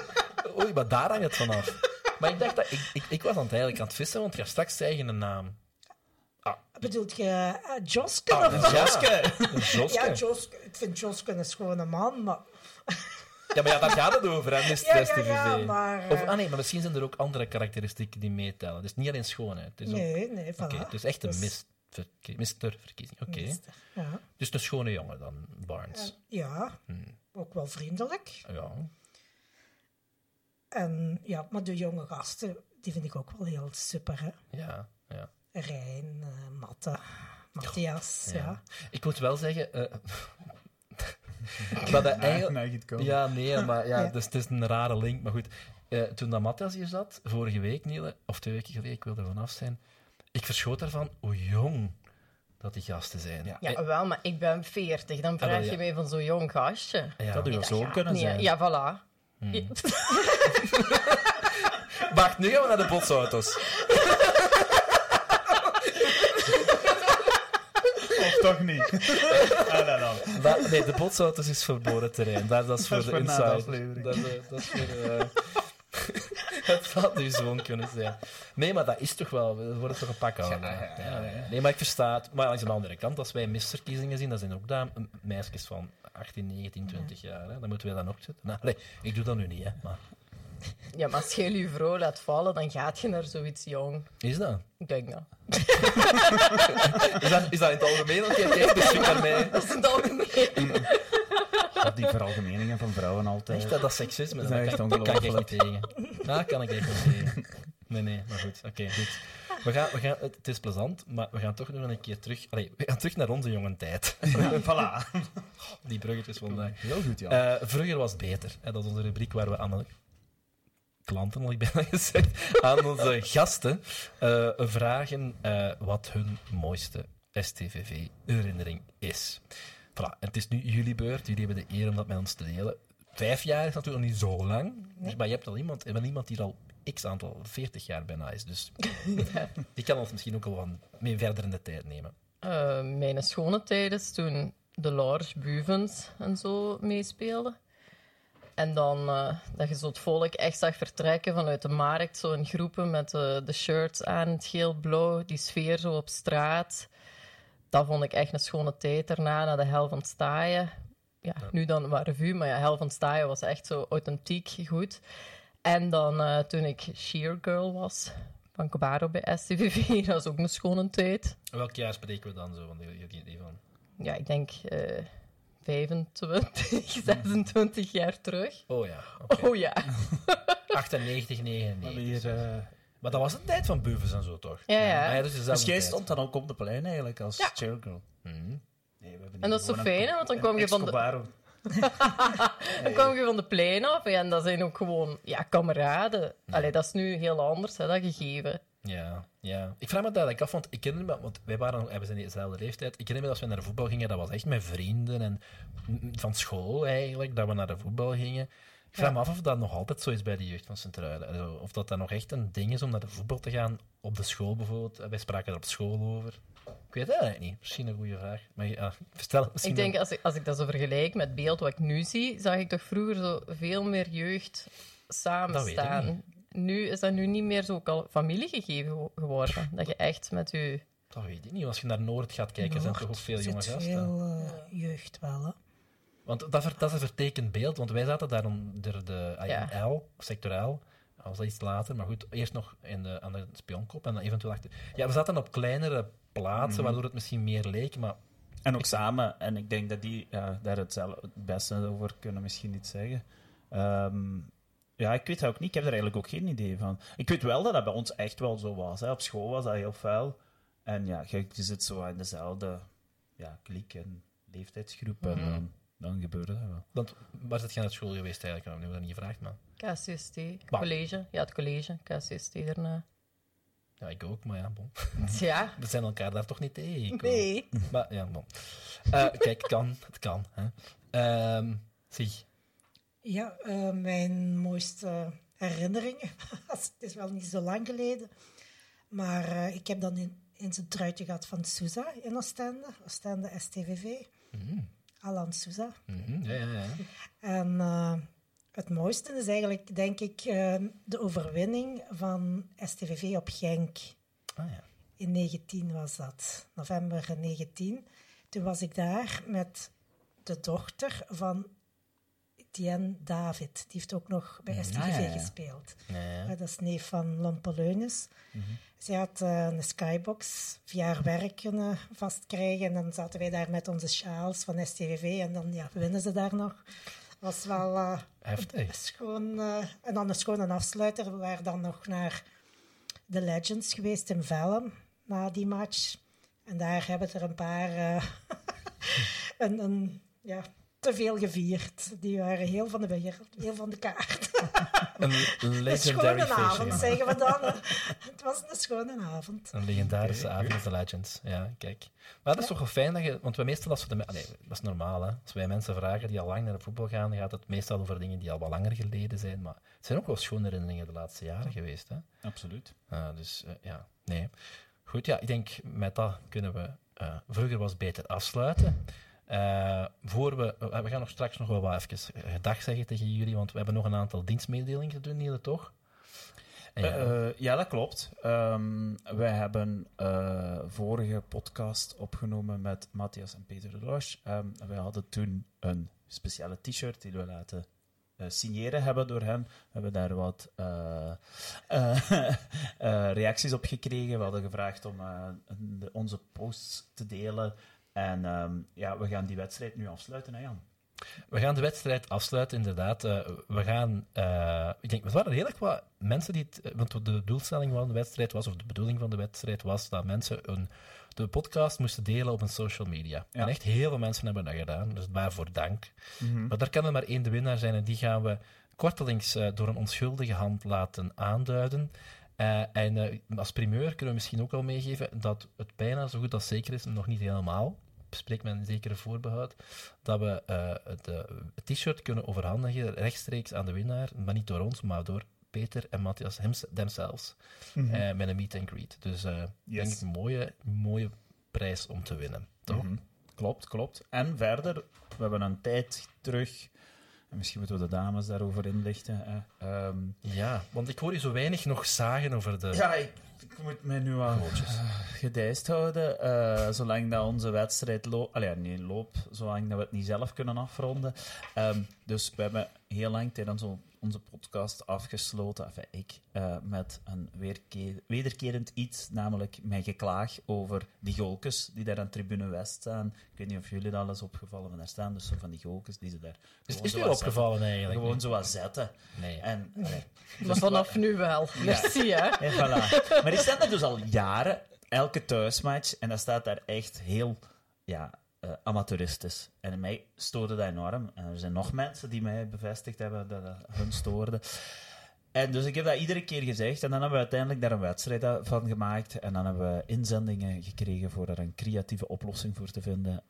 <laughs> Oei, maar daar hangt het vanaf. Maar ik dacht dat... Ik, ik, ik was aan het eigenlijk aan het vissen, want je gaat straks zeggen een naam. Ah, bedoelt je uh, Joske? Ah, of- Jaske. Joske. ja, Joske, ik vind Joske een schone man, maar... Ja, maar ja, daar gaat het over, hè, Mr. Ja, ja, maar, Of, eh, ah nee, maar misschien zijn er ook andere karakteristieken die meetellen. Dus niet alleen schoonheid. Het ook- Nee, nee, voilà. Oké, is echt een Dus- Mr. verkiezing. Oké. Mister, Ja. Dus een schone jongen dan, Barnes. ja, Hmm. ook wel vriendelijk. Ja. En ja, maar de jonge gasten, die vind ik ook wel heel super, hè. Ja, ja. Rijn, eh, Matte, Matthias, ja. ja. Ik moet wel zeggen... eh maar dat eigenlijk... Ja, nee, maar ja. Dus het is een rare link. Maar goed, eh, toen dat Matthias hier zat, vorige week, Niele, of twee weken geleden, ik wil er vanaf zijn, ik verschoot ervan hoe jong dat die gasten zijn. Ja. Ja, wel, maar ik ben 40. Dan vraag wel, ja. je mij van zo'n jong gastje. Eh, ja. Dat zoon gaat kunnen zijn. Ja, voilà. Hmm. <laughs> Wacht, nu gaan we naar de botsauto's. <laughs> Of toch niet? <laughs> ah, dan, dan. Da- nee, de botsauto's is verboden terrein. Dat, dat is voor Dat is de inside. Dat, is- dat is voor... eh, <laughs> het had uw zoon kunnen zijn. Nee, maar dat is toch wel... We worden toch een pak aan. Ja, ja, ja, ja. Nee, maar ik versta het. Maar aan de andere kant, als wij misverkiezingen zien, dat zijn ook daar meisjes van 18, 19, 20 jaar. Hè. Dan moeten wij dan ook zitten. Nou, nee, ik doe dat nu niet, hè. Maar ja, maar als je je vrouw laat vallen, dan gaat je naar zoiets jong. is dat? Ik denk dat. Is dat, is dat in het algemeen? Oké, kijk, dus naar mij. Dat is in het algemeen. Dat die veralgemeningen van vrouwen altijd. Echt, dat, dat seksisme, Dat dat, is echt kan, dat kan ik echt niet tegen. Dat kan ik echt niet tegen. Nee, nee, maar goed. Oké, goed. We gaan, we gaan, het is plezant, maar we gaan toch nog een keer terug... Allee, we gaan terug naar onze jonge tijd. Ja, <laughs> voilà. Die bruggetjes vandaag. Heel goed, ja. Eh, vroeger was het beter. Hè? Dat is onze rubriek waar we aan klanten, had ik bijna <laughs> gezegd, aan onze gasten eh, vragen eh, wat hun mooiste STVV-herinnering is. Voilà, het is nu jullie beurt. Jullie hebben de eer om dat met ons te delen. Vijf jaar is natuurlijk nog niet zo lang, dus, maar je hebt al iemand, iemand die er al x aantal, 40 jaar bijna is. Dus <laughs> die kan ons misschien ook al wat mee verder in de tijd nemen. Eh, mijn schone tijd is toen de Large Buvens en zo meespeelden. En dan eh, dat je zo het volk echt zag vertrekken vanuit de markt, zo in groepen met eh, de shirts aan, het geel-blauw, die sfeer zo op straat. Dat vond ik echt een schone tijd. Daarna naar de Hel van Staaien. Ja, nu dan maar revue, maar ja, Hel van Staaien was echt zo authentiek goed. En dan eh, toen ik Sheer Girl was, van Cobaro bij STVV, <laughs> dat was ook een schone tijd. Welk jaar spreken we dan zo? Ik heb geen idee van. ja, ik denk 25, 26 jaar terug. Oh ja, oké. Oh ja. 98, We 99. hebben hier, eh, Maar dat was een tijd van buffers en zo, toch? Ja, ja. Ah, dus Dus jij tijd. stond dan ook op de plein eigenlijk als Ja. cheergirl? Mhm. Nee, we hebben En dat is zo een- fijn, hè, want dan kwam je van de-. <laughs> Dan kwam je van de plein af en dat zijn ook gewoon ja, kameraden. Allee, dat is nu heel anders, hè, dat gegeven. Ja, ja. Ik vraag me dat eigenlijk af, want ik herinner me, want wij waren, we zijn dezelfde leeftijd. Ik herinner me dat we naar de voetbal gingen, dat was echt met vrienden en van school eigenlijk, dat we naar de voetbal gingen. Ik vraag me af of dat nog altijd zo is bij de jeugd van Sint-Truiden. Also, Of dat dat nog echt een ding is om naar de voetbal te gaan, op de school bijvoorbeeld. Wij spraken er op school over. Ik weet het eigenlijk niet. Misschien een goede vraag. Maar ja, <laughs> stel het misschien Ik denk, als ik, als ik dat zo vergelijk met beeld wat ik nu zie, zag ik toch vroeger zo veel meer jeugd samen Nu is dat nu niet meer zo al familiegegeven gewo- geworden. Dat je echt met je... Dat weet ik niet. Als je naar Noord gaat kijken, zijn er toch ook veel jonge gasten. veel eh, jeugd wel, hè. Want dat, ver- dat is een vertekend beeld, want wij zaten daar onder de Ja. AIL, sector L, was dat iets later, maar goed, eerst nog in de, aan de spionkop en dan eventueel achter. Ja, we zaten op kleinere plaatsen, Mhm. waardoor het misschien meer leek, maar En ook samen. En ik denk dat die ja, daar het, zelf, het beste over kunnen misschien iets zeggen. Ehm, ja, ik weet het ook niet. Ik heb er eigenlijk ook geen idee van. Ik weet wel dat dat bij ons echt wel zo was. Hè. Op school was dat heel vuil. En ja, je, je zit zo in dezelfde ja, kliek en leeftijdsgroep. En Mhm. dan, dan gebeurde dat wel. want, waar zit je naar school geweest eigenlijk? Nou, hebben we dat niet gevraagd, maar... KCST, Bah. college. Ja, het college, KCST daarna. Ja, ik ook, maar ja, bon. Ja, <laughs> We zijn elkaar daar toch niet tegen. nee. Maar ja, bon. Eh, kijk, het kan. Het kan. Hè. Ehm, zie, Ja, eh, mijn mooiste herinneringen. <laughs> het is wel niet zo lang geleden. Maar eh, ik heb dan in, in zijn truitje gehad van Souza in Oostende. Oostende STVV. Mhm. Alan Souza. Mhm, ja, ja, ja. En eh, het mooiste is eigenlijk, denk ik, de overwinning van STVV op Genk. Ah, ja. in 19 was dat, november 19. Toen was ik daar met de dochter van Etienne David. Die heeft ook nog bij STV Ah, ja, ja. gespeeld. Ja, dat is neef van Lompeleunis. Zij had eh, een skybox via haar werk kunnen vastkrijgen. En dan zaten wij daar met onze sjaals van STVV. En dan ja, winnen ze daar nog. was wel eh, Heftig. schoon. eh, en dan een schone afsluiter. We waren dan nog naar de Legends geweest in Vellum na die match. En daar hebben er een paar eh, <laughs> een, een, ja, te veel gevierd. Die waren heel van de wereld, heel van de kaart. Een <laughs> Een legendary schone avond, feestje. zeggen we dan. hè. Het was een schone avond. Een legendarische avond of the Legends. Ja, kijk. Maar dat is toch wel fijn dat je... Want wij meestal, als we de... Allee, dat is normaal, hè. Als wij mensen vragen die al lang naar de voetbal gaan, dan gaat het meestal over dingen die al wat langer geleden zijn. Maar het zijn ook wel schone herinneringen de laatste jaren geweest, hè. Absoluut. Ah, dus eh, ja, nee. Goed, ja, ik denk met dat kunnen we eh, vroeger was beter afsluiten. Eh, voor we, we gaan nog straks nog wel wat even gedag zeggen tegen jullie, want we hebben nog een aantal dienstmededelingen te doen, Niele, toch? Ja, Eh, eh, ja, dat klopt. Ehm, wij hebben eh, vorige podcast opgenomen met Matthias en Peter de Roche. Ehm, wij hadden toen een speciale t-shirt die we laten signeren hebben door hen. We hebben daar wat <laughs> reacties op gekregen. We hadden gevraagd om de- onze posts te delen. En ehm, ja, we gaan die wedstrijd nu afsluiten, hè Jan? we gaan de wedstrijd afsluiten, inderdaad. Eh, we gaan, eh, ik denk, er waren redelijk wat mensen die het, eh, want de doelstelling van de wedstrijd was, of de bedoeling van de wedstrijd was, dat mensen een, de podcast moesten delen op een social media. Ja. En echt heel veel mensen hebben dat gedaan, dus waarvoor dank. Maar daar kan er maar één de winnaar zijn en die gaan we kortelings door een onschuldige hand laten aanduiden. En als primeur kunnen we misschien ook al meegeven dat het bijna zo goed als zeker is, nog niet helemaal, spreekt met een zekere voorbehoud, dat we het eh, het t-shirt kunnen overhandigen rechtstreeks aan de winnaar, maar niet door ons, maar door Peter en Matthias hems- themselves, eh, met een meet and greet. Dus eh denk ik een mooie, mooie prijs om te winnen, toch? Mhm. Klopt, klopt. En verder, we hebben een tijd terug, en misschien moeten we de dames daarover inlichten. Hè. Ehm, Ja, want ik hoor je zo weinig nog zagen over de... ja, ik, ik moet mij nu al uh, gedijst houden, eh, zolang dat onze wedstrijd loopt. Allee, niet loopt, zolang dat we het niet zelf kunnen afronden. Ehm, dus we hebben heel lang tijdens on- onze podcast afgesloten, enfin, ik, eh, met een weerke- wederkerend iets, namelijk mijn geklaag over die golkes die daar aan tribune West staan. Ik weet niet of jullie dat al eens opgevallen, maar daar staan dus zo van die golkes die ze daar Is, gewoon is zo u wat opgevallen zetten. eigenlijk? Gewoon zo wat zetten. Nee. En, allee, Maar vanaf nu wel. Merci, hè. en voilà. Maar die staan er dus al jaren, elke thuismatch, en dat staat daar echt heel ja, eh, amateuristisch. En mij stoorde dat enorm. En er zijn nog mensen die mij bevestigd hebben dat dat hun stoorde. En dus ik heb dat iedere keer gezegd. En dan hebben we uiteindelijk daar een wedstrijd van gemaakt. En dan hebben we inzendingen gekregen voor er een creatieve oplossing voor te vinden.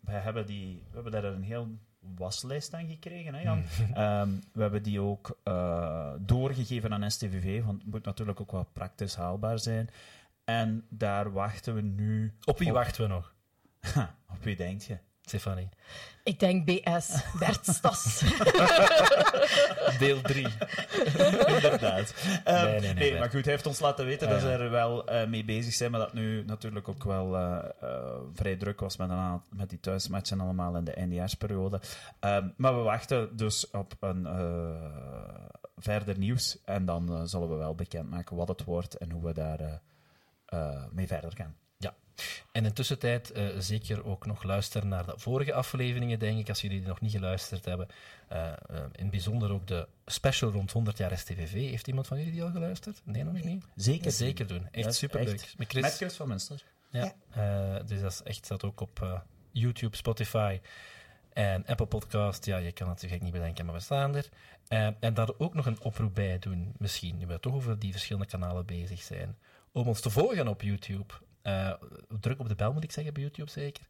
Wij hebben, die, we hebben daar een heel waslijst aan gekregen, hè Jan? <laughs> Ehm, we hebben die ook eh, doorgegeven aan STVV, want het moet natuurlijk ook wel praktisch haalbaar zijn. En daar wachten we nu... Op wie wachten we nog, Ha, <laughs> op wie denk je? Stefanie? Ik denk BS, Bert Stas. <laughs> Deel 3. Inderdaad. Ehm, Nee, nee, nee, maar goed, hij heeft ons laten weten Ah, dat ze ja. er wel eh, mee bezig zijn, maar dat nu natuurlijk ook wel eh, eh, vrij druk was met, een aantal- met die thuismatchen allemaal in de eindejaarsperiode. Ehm, maar we wachten dus op een eh, verder nieuws en dan zullen we wel bekendmaken wat het wordt en hoe we daar mee verder gaan. Ja. En in tussentijd eh, zeker ook nog luisteren naar de vorige afleveringen, denk ik, als jullie die nog niet geluisterd hebben. Eh, eh, in het bijzonder ook de special rond 100 jaar STVV. Heeft iemand van jullie die al geluisterd? Nee, nog niet? Zeker. Zeker doen. Echt is superleuk. echt- Met Chris. Met Chris van Munster. Ja. Eh, dus dat is echt, staat ook op eh, YouTube, Spotify en Apple Podcast. Ja, je kan het natuurlijk niet bedenken, maar we staan er. Eh, en daar ook nog een oproep bij doen, misschien, nu we toch over die verschillende kanalen bezig zijn, om ons te volgen op YouTube. Eh, druk op de bel, moet ik zeggen, bij YouTube zeker.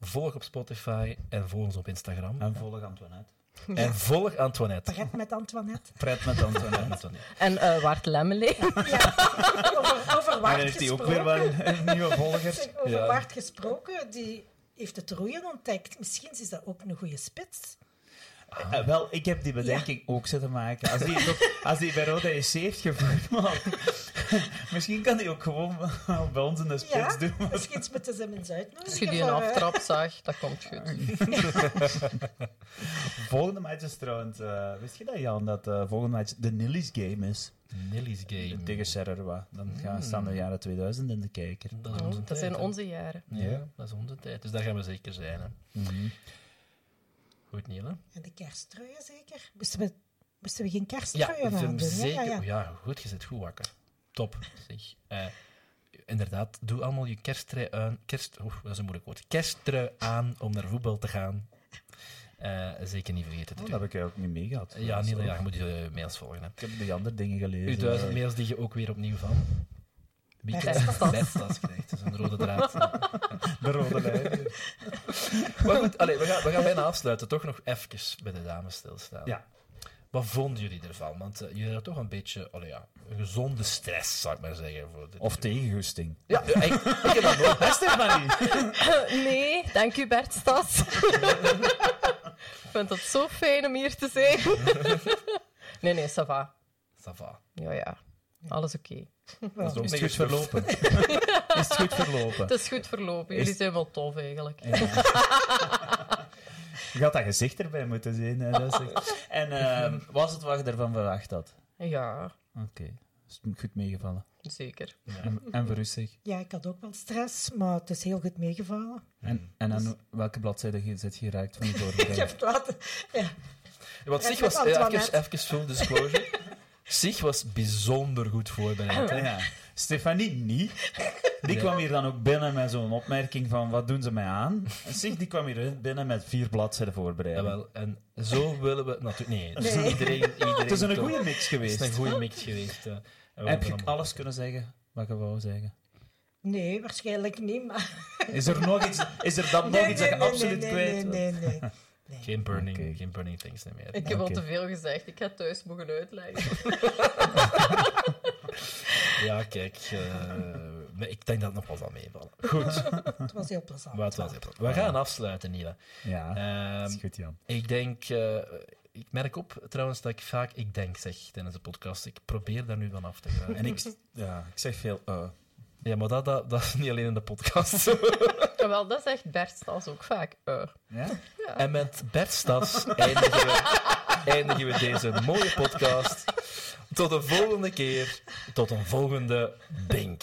Volg op Spotify en volg ons op Instagram. En volg Antoinette. En volg Antoinette. Pret met Antoinette. Pret met Antoinette. <laughs> Antoinette. En eh Wart Lemmelee. Ja, over, over Waard heeft hij ook gesproken. weer wel een nieuwe volger? Zeg, over Ja. Waard gesproken, die heeft het roeien ontdekt. Misschien is dat ook een goede spits. Eh, wel, ik heb die bedenking ook zitten maken. Als die, toch- als die bij Roda SC heeft gevoetbald, <laughs> Misschien kan hij ook gewoon <laughs> bij ons in de spits Ja, doen. misschien moeten ze hem eens uitnodigen. Als je die een eh, aftrap zag, dat komt goed. <laughs> Volgende match is trouwens... eh, wist je dat, Jan, dat de volgende match de Nilly's Game is? Nilly's Game. Tegen Sererwa. Dan gaan, staan de jaren 2000 in de kijker. Dat is Oh, onze dat tijd, zijn onze jaren. Ja, dat is onze tijd. Dus daar gaan we zeker zijn. Hè. Mhm. Goed, Niel, hè? En de kersttruien zeker? Moesten we, moesten we geen Ja, kersttruien hè? zeker. Ja, Ja, ja. goed, je zit goed wakker. Top. Zeg. Eh, inderdaad, doe allemaal je kersttrui aan. Kerst, oeh, dat is een moeilijk woord. Kersttrui aan om naar voetbal te gaan. Eh, zeker niet vergeten te Oh, doen. dat heb ik ook niet meegehad. ja, Niel, ja, je moet je mails volgen. Hè. Ik heb die andere dingen gelezen. Uw duizend Eh, mails die je ook weer opnieuw van. Wie krijgt krijgt. Dat is een rode draad. <laughs> De rode lijn. <laughs> Maar goed, allee, we, gaan, we gaan bijna afsluiten. Toch nog even bij de dames stilstaan. Ja. Wat vonden jullie ervan? Want eh, jullie hadden toch een beetje allee, ja, een gezonde stress, zou ik maar zeggen. Voor dit. Of tegengusting. Ja, ja, ik, ik heb dat nooit. Hè, Stefanie? Nee, dank u Bert Stas. <laughs> Ik vind het zo fijn om hier te zijn. <laughs> Nee, nee, ça va. Ça va. Ja, ja. Alles oké. <laughs> Is het niet goed verlopen? Is het goed verlopen? Het is goed verlopen. Jullie Is- zijn wel tof eigenlijk. Je had dat gezicht erbij moeten zien. Hè, dat is echt- <laughs> En ehm, was het wat je ervan verwacht had? Ja, Oké. Is het goed meegevallen? zeker. En, en voor u zeg? Ja, ik had ook wel stress, maar het is heel goed meegevallen. En, en aan welke bladzijde je- zit je geraakt van de <laughs> Ik voorbereiding? heb het laten... Ja, Sig Met was, eh, even, even full disclosure, <laughs> Sig was bijzonder goed voorbereid. hè. Ja. Stefanie niet. Die kwam hier dan ook binnen met zo'n opmerking van wat doen ze mij aan? En Sig die kwam hier binnen met vier bladzijden voorbereiding. Jawel, en zo willen we natuurlijk... Nee, dus Nee. iedereen, iedereen... <laughs> Het is een toch- goede mix Het geweest. is een goede mix geweest. eh. En we Heb je allemaal- alles kunnen zeggen wat je wou zeggen? nee, waarschijnlijk niet, maar... Is er nog iets, is er dan <laughs> nog iets dat je absoluut nee, kwijt nee, wilt? nee, nee, <laughs> nee. Geen burning, Oké. geen burning things meer. Ik heb al Oké. te veel gezegd. Ik ga thuis mogen uitleggen. Ja, kijk. eh, ik denk dat het nog wel zal meevallen. Goed, <laughs> Het was heel plezant. maar het was heel We gaan afsluiten, Niela. Ja, Ehm, dat is goed, Jan. ik denk... eh, ik merk op trouwens dat ik vaak ik denk zeg tijdens de podcast. Ik probeer daar nu van af te gaan. En ik, ja, ik zeg veel uh. Ja, maar dat, dat, dat is niet alleen in de podcast zo. <laughs> Ja, wel, dat zegt Bert Stas ook vaak. eh. Ja? En met Bert Stas eindigen we, eindigen we deze mooie podcast. Tot de volgende keer. Tot een volgende Bink.